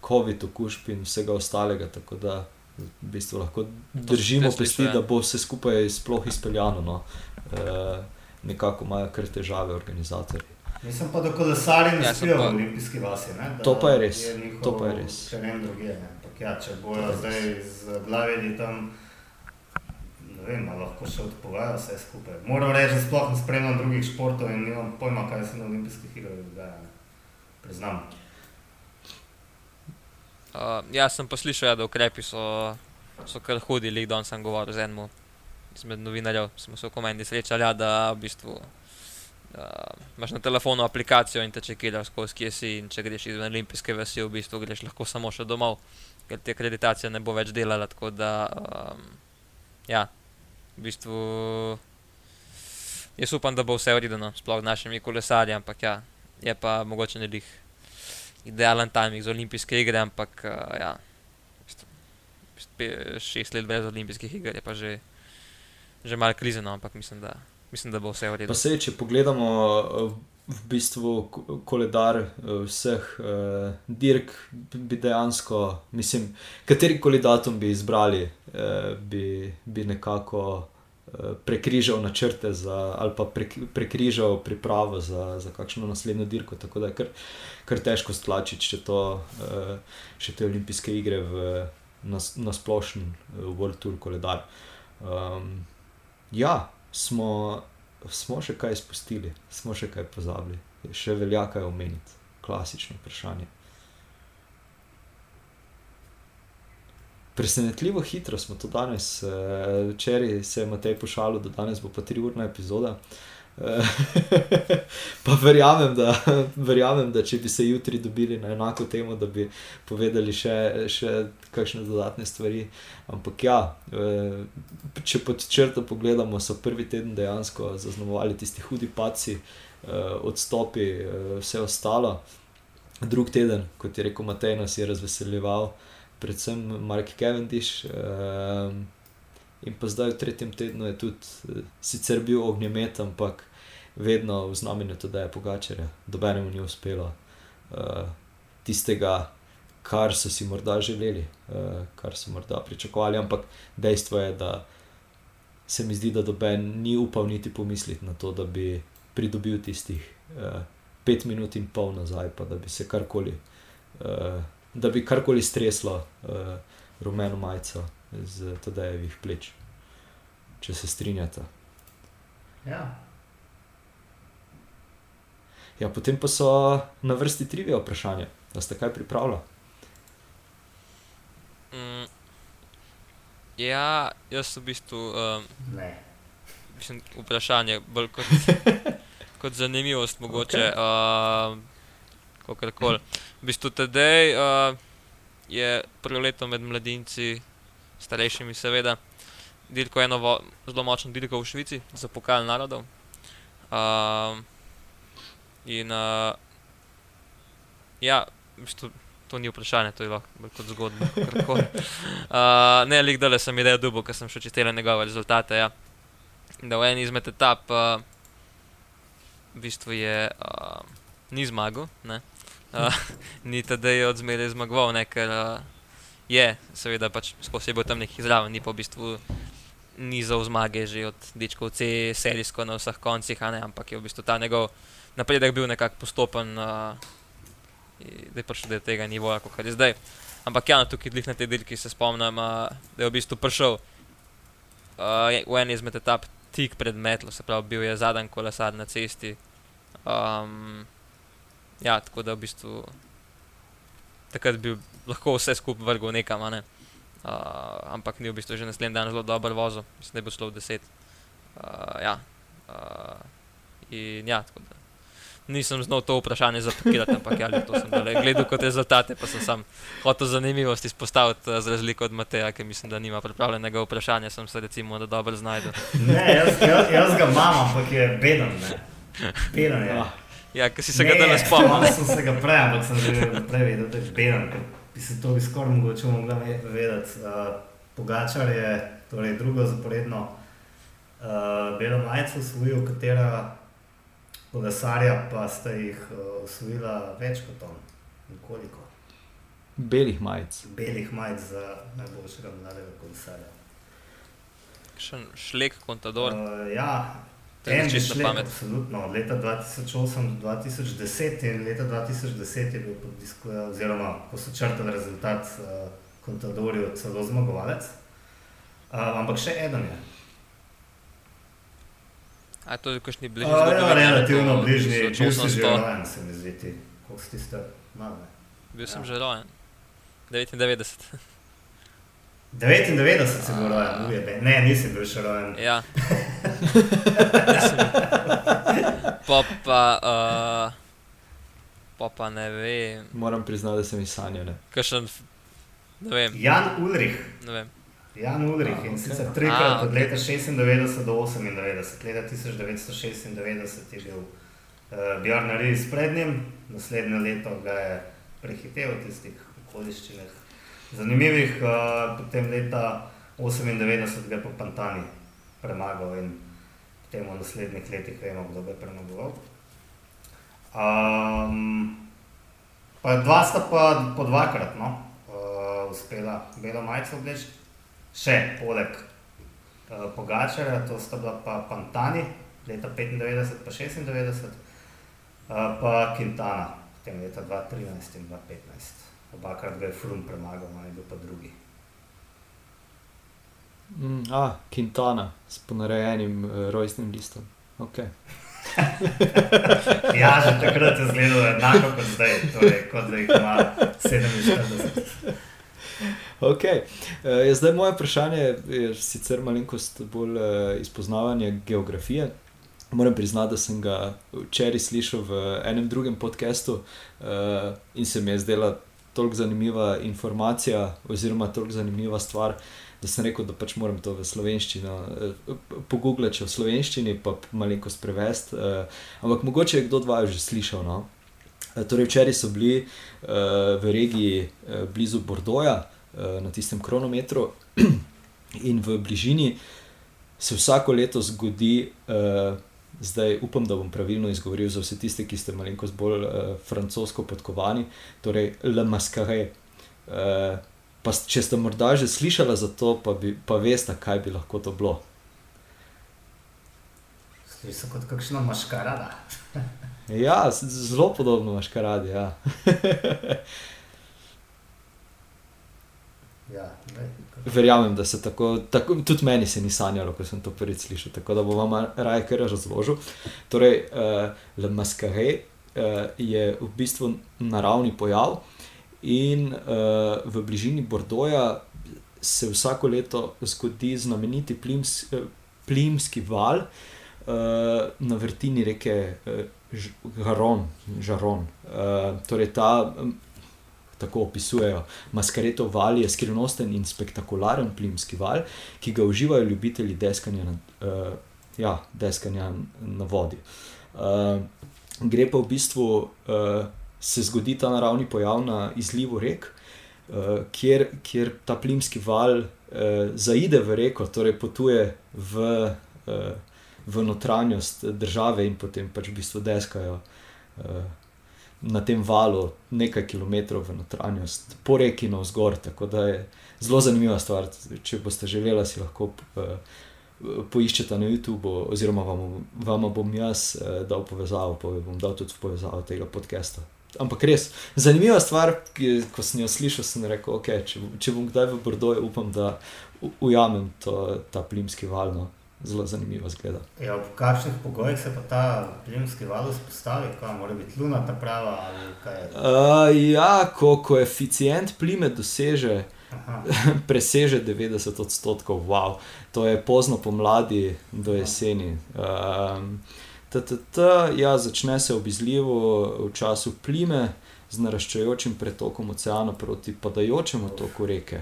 COVID okužb in vsega ostalega. Tako da v bistvu lahko držimo pesti, da bo vse skupaj sploh izpeljano. No. Uh, nekako imajo kar težave organizatorji. Mislim pa, da kolesari ne Ja, spijo pa- v olimpijski vasi. Ne? To pa je res, njihov to pa je res. Teren druge. Ne? Ampak ja, če bojo je zdaj z glavedi tam, ne vem, lahko še odpovejo vse skupaj. Moram reči, da sploh ne spremljam drugih športov in nimam pojma, kaj se na olimpijskih igrah dogaja. ne. Priznam. Uh, ja, sem pa slišal, ja, da ukrepi so, so kar hudi, lik danes sem govoril z enim izmed novinarjev, smo se v komendi srečali, ja, da v bistvu uh, imaš na telefonu aplikacijo in te čekiraš skozi kje si če greš izven olimpijske vasi, v bistvu greš lahko samo še domov, ker ti akreditacija ne bo več delala, tako da um, ja, v bistvu jaz upam, da bo vse uredeno, sploh z našimi kolesarji, ampak ja, je pa mogoče ne lih idealen timing za olimpijske igre, ampak uh, ja, šest let brez olimpijskih iger je pa že, že malo krizeno, ampak mislim, da, mislim, da bo vse v redu. Pa se, če pogledamo eh, v bistvu ko- koledar eh, vseh uh, dirk, bi dejansko, mislim, kateri koli datum bi izbrali, uh, bi, bi nekako prekrižal načrte za, ali pa prek, prekrižal pripravo za, za kakšno naslednjo dirko. Tako da je kar, kar težko stlačiti še, to, uh, še te olimpijske igre v, na, na splošen uh, World Tour koledar. Um, ja, smo smo še kaj izpustili, smo še kaj pozabili, še velja kaj omeniti, klasično vprašanje. Presenetljivo hitro smo to danes, eh, včeraj se je Matej pošalil, da danes bo pa tri urna epizoda. Eh, (laughs) pa verjamem da, (laughs) verjamem, da če bi se jutri dobili na enako temo, da bi povedali še, še kakšne dodatne stvari. Ampak ja, eh, če pod črto pogledamo, so prvi teden dejansko zaznamovali tisti hudi paci, odstopi, vse ostalo. Drug teden, kot je rekel Matej, nas je razveseljeval, predvsem Mark Cavendish. eh, In pa zdaj v tretjem tednu je tudi eh, sicer bil ognjemet, ampak vedno v znamenju to, da je pogačarja. Dobenemu ni uspelo uh, tistega, kar so si morda želeli, uh, kar so morda pričakovali, ampak dejstvo je, da se mi zdi, da doben ni upal niti pomisliti na to, da bi pridobil tistih uh, pet minut in pol nazaj, pa da bi se karkoli, uh, da bi karkoli streslo uh, rumeno majico z tedajevih pleč, če se strinjate. Ja. Ja, potem pa so na vrsti trivije vprašanja, da ste kaj pripravljali. Mm, ja, jaz v bistvu um, Ne. mislim, vprašanje bolj kot, (laughs) kot zanimivost, mogoče. Okay. Uh, Kakorkoli. V bistvu tedej uh, je prvo leto med mladinci, starejšimi, seveda, dirko eno vo- zelo močno dirko v Švici za pokal narodov. Um, in uh, ja, v bistvu. To ni vprašanje, to je lahko kot zgodba. (laughs) Uh, ne, lik dole sem idejo dubo, ker sem še čitela njegove rezultate. Ja. Da v eni izmed etap uh, v bistvu je uh, ni zmagal, ne. Uh, (laughs) ni tedaj od zmeraj zmagoval, ne, ker uh, je, seveda, pač skozi bil tam neki zraven, ni pa v bistvu nizal zmage že od dečkov C, serijsko na vseh koncih, ne, ampak je v bistvu ta njegov napredek bil nekako postopen. Uh, da je prišel do tega nivoja, kot je zdaj. Ampak ja, no, tukaj dlih na tej dirki se spomnim, uh, da je v bistvu prišel uh, v eni izmed etap tik pred metlo, se pravi, bil je zadnji kolesar na cesti. Um, ja, tako da v bistvu takrat bi lahko vse skupaj vrgel nekam. Ne? Uh, ampak ni v bistvu že naslednji dan zelo dober vozil, mislim, da je bil šlo v 10. Uh, ja. Uh, in ja, tako da. Nisem znal to vprašanje zapakirati, ampak ja, to sem dale. gledal kot rezultate, pa sem sam hotel zanimivost izpostaviti za razliko od Mateja, ki mislim, da nima pripravljenega vprašanja, sem se recimo da dobro znajdu. Ne, jaz, jaz, jaz ga imam, ampak je beden. Ne. Beden je. Ah, Ja, ker si se ga danes Ne, spomnil. Jaz sem se ga prej, ampak sem že prej vedel, da je ker Bi se to bi skoraj mogoče mogla ve- vedeti. Uh, Pogačar je torej drugo zaporedno uh, belo majico osvojil, katera kolesarja pa sta jih uh, osvojila več kot on. Koliko? belih majic. Belih majic za najboljšega mladega kolesarja. Šlek, kontador. Uh, ja, en čisto šlek, pamet. absolutno. Od leta 2008 do 2010 in leta 2010 je bil pod diskuja, oziroma ko so črtali rezultat uh, Contadorju celo zmagovalec. Uh, ampak še eden je. A to je kakšni bližnji Uh, ja, relativno bližnji, bil si 1800. že rojen, se mi zdi. Koliko si ste mlade? Bil sem Ja. že rojen. 99. 99 si bil rojen, ujebe. Ne, nisi bil še rojen. Ja. (laughs) Nisem. Pa pa, uh, pa pa ne vem, Moram priznati, da sem jih sanjal. ne. kakšen, ne vem, Jan Ulrich. ne vem. Jan Ulrich A, in ok. sicer trikrat A, od leta 96 do 98, leta 1996 je bil uh, Bjorn Ries pred njim, naslednje leto ga je prehitev v tistih okoliščinah. Zanimivih, uh, potem leta 98 ga je pa Pantani premagal in potem v naslednjih letih vemo, kdo ga je premagoval. Um, pa dva sta pa po dvakrat no, uh, uspela belo majico obleči še poleg uh, Pogačarja, to sta bila pa Pantani, leta 95 pa 96, uh, pa Quintana, potem leta 2013 in 2015. Obakrat ga je Frum premagal, no je bil pa drugi. Mm, a, Quintana s ponarejenim uh, rojstnim listom. Okay. (laughs) Ja, že takrat je izgledalo enako kot zdaj, torej, kot da jih ima 47. Okay. Uh, zdaj moje vprašanje je sicer malenkost bolj uh, izpoznavanje geografije. Moram priznati, da sem ga včeraj slišal v enem drugem podkastu uh, in se mi je zdela toliko zanimiva informacija, oziroma toliko zanimiva stvar, da sem rekel, da pač moram to v slovenščino uh, pogooglati, v slovenščini, pa malenkost prevesti. Uh, ampak mogoče je kdo od vaju že slišal. No? Eh, Torej, včeraj so bili uh, v regiji uh, blizu Bordoja, uh, na tistem kronometru, (clears throat) in v bližini se vsako leto zgodi, uh, zdaj upam, da bom pravilno izgovoril za vse tiste, ki ste malenkost bolj uh, francosko podkovani, torej Le Mascaret. Uh, pa s- če ste morda že slišali za to, pa, bi, pa veste, kaj bi lahko to bilo. Sliši se kot kakšna maškarada. (laughs) Ja, zelo podobno imaš kar radi. Ja. (laughs) Ja, ne, Verjamem, da se tako, tako, tudi meni se ni sanjalo, ko sem to prvič slišal, tako da bom vam raje kar razložil. Torej, uh, Le Mascaret uh, je v bistvu naravni pojav in uh, v bližini Bordoja se vsako leto zgodi znameniti plims, uh, plimski val uh, na vrtini reke uh, Žaron. Žaron. Uh, torej, ta. Tako opisujejo. Maskaretov val je skrivnosten in spektakularen plimski val, ki ga uživajo ljubitelji deskanja na, uh, ja, deskanja na vodi. Uh, gre pa v bistvu, uh, se zgodi ta naravni pojav na izlivu rek, uh, kjer, kjer ta plimski val uh, zaide v reko, torej potuje v, uh, v notranjost države in potem pač v bistvu deskajo. Uh, na tem valu nekaj kilometrov v notranjost, po reki navzgor. Tako da je zelo zanimiva stvar. Če boste želeli, si lahko uh, poiščete na YouTubu, oziroma vam, vam bom jaz uh, dal povezavo, pa bom dal tudi povezavo tega podcasta. Ampak res, zanimiva stvar, ko sem jo slišal, sem rekel, okay, če, če bom kdaj v Bordoju, upam, da ujamem to, ta plimski val. No. Zelo zanimivo zgleda. Ja, v kakšnih pogojih se pa ta plimski val vzpostavi, kaj mora biti luna ta prava ali kaj je. Uh, ja, ko koeficient plime doseže Aha. (laughs) preseže 90 odstotkov, wow, to je pozno pomladi do jeseni. Um, TTT, ja, začne se ob izlivu v času plime z naraščajočim pretokom oceana proti padajočemu toku reke.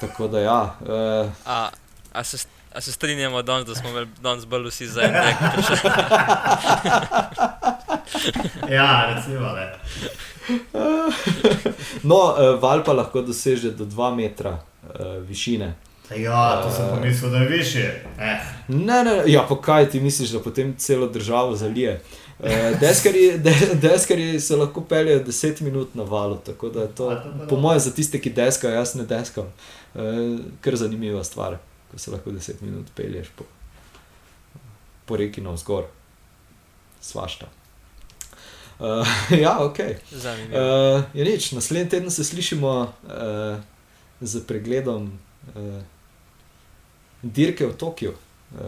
Tako da ja. Uh, A, a, se, a se strinjamo, danes, da smo danes bolj vsi za en tek? (laughs) Ja, recimo, ne. (laughs) no, uh, val pa lahko doseže do 2 metra uh, višine. Ja, to sem pomislil, da je više. Eh, Ne, ne, ja, pa kaj ti misliš, da potem celo državo zalije? Deskarji, de, deskarji se lahko peljejo 10 minut na valu, tako da je to, po mojem, za tiste, ki deskajo, jaz ne deskam. Kar zanimiva stvar, ko se lahko 10 minut pelješ po, po reki navzgor, svašta. Uh, (laughs) ja, ok. Zanimivo. Uh, je nič, naslednji teden se slišimo uh, z pregledom uh, dirke v Tokiu. Uh,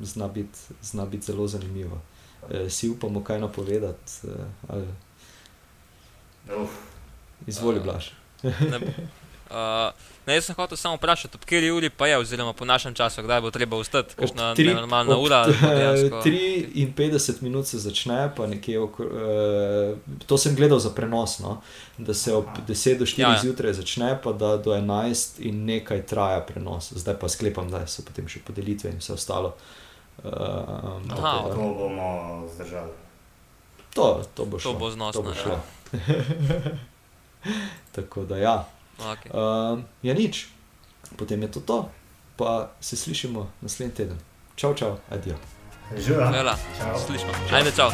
zna biti zna bit zelo zanimivo. Uh, si upamo kaj napovedati, uh, ali uf. izvoli, Uh, Blaž. Uh, ne, jaz sem hotel samo vprašati, ob kateri uri pa je, oziroma po našem času, kdaj bo treba vstati, kakšna tri- normalna ob ura. ali bo t- dejansko- (laughs) 53 minut se začne, pa nekje okoli. Uh, to sem gledal za prenos, no? da se ob Aha. 10 do 4 Ja, ja, ja. zjutraj začne, pa da do 11 in nekaj traja prenos. Zdaj pa sklepam, da so potem še podelitve in vse ostalo. Uh, Aha, Kako bomo zdržali? to, to bo To šlo. bo to znosno. bo ja. šlo. (laughs) Tako da ja. Okay. Uh, ja, nič, potem je to to, pa se slišimo naslednji teden. Čau, čau, adijo. Živa. Hvala, Čau. slišimo. Ajde, čau.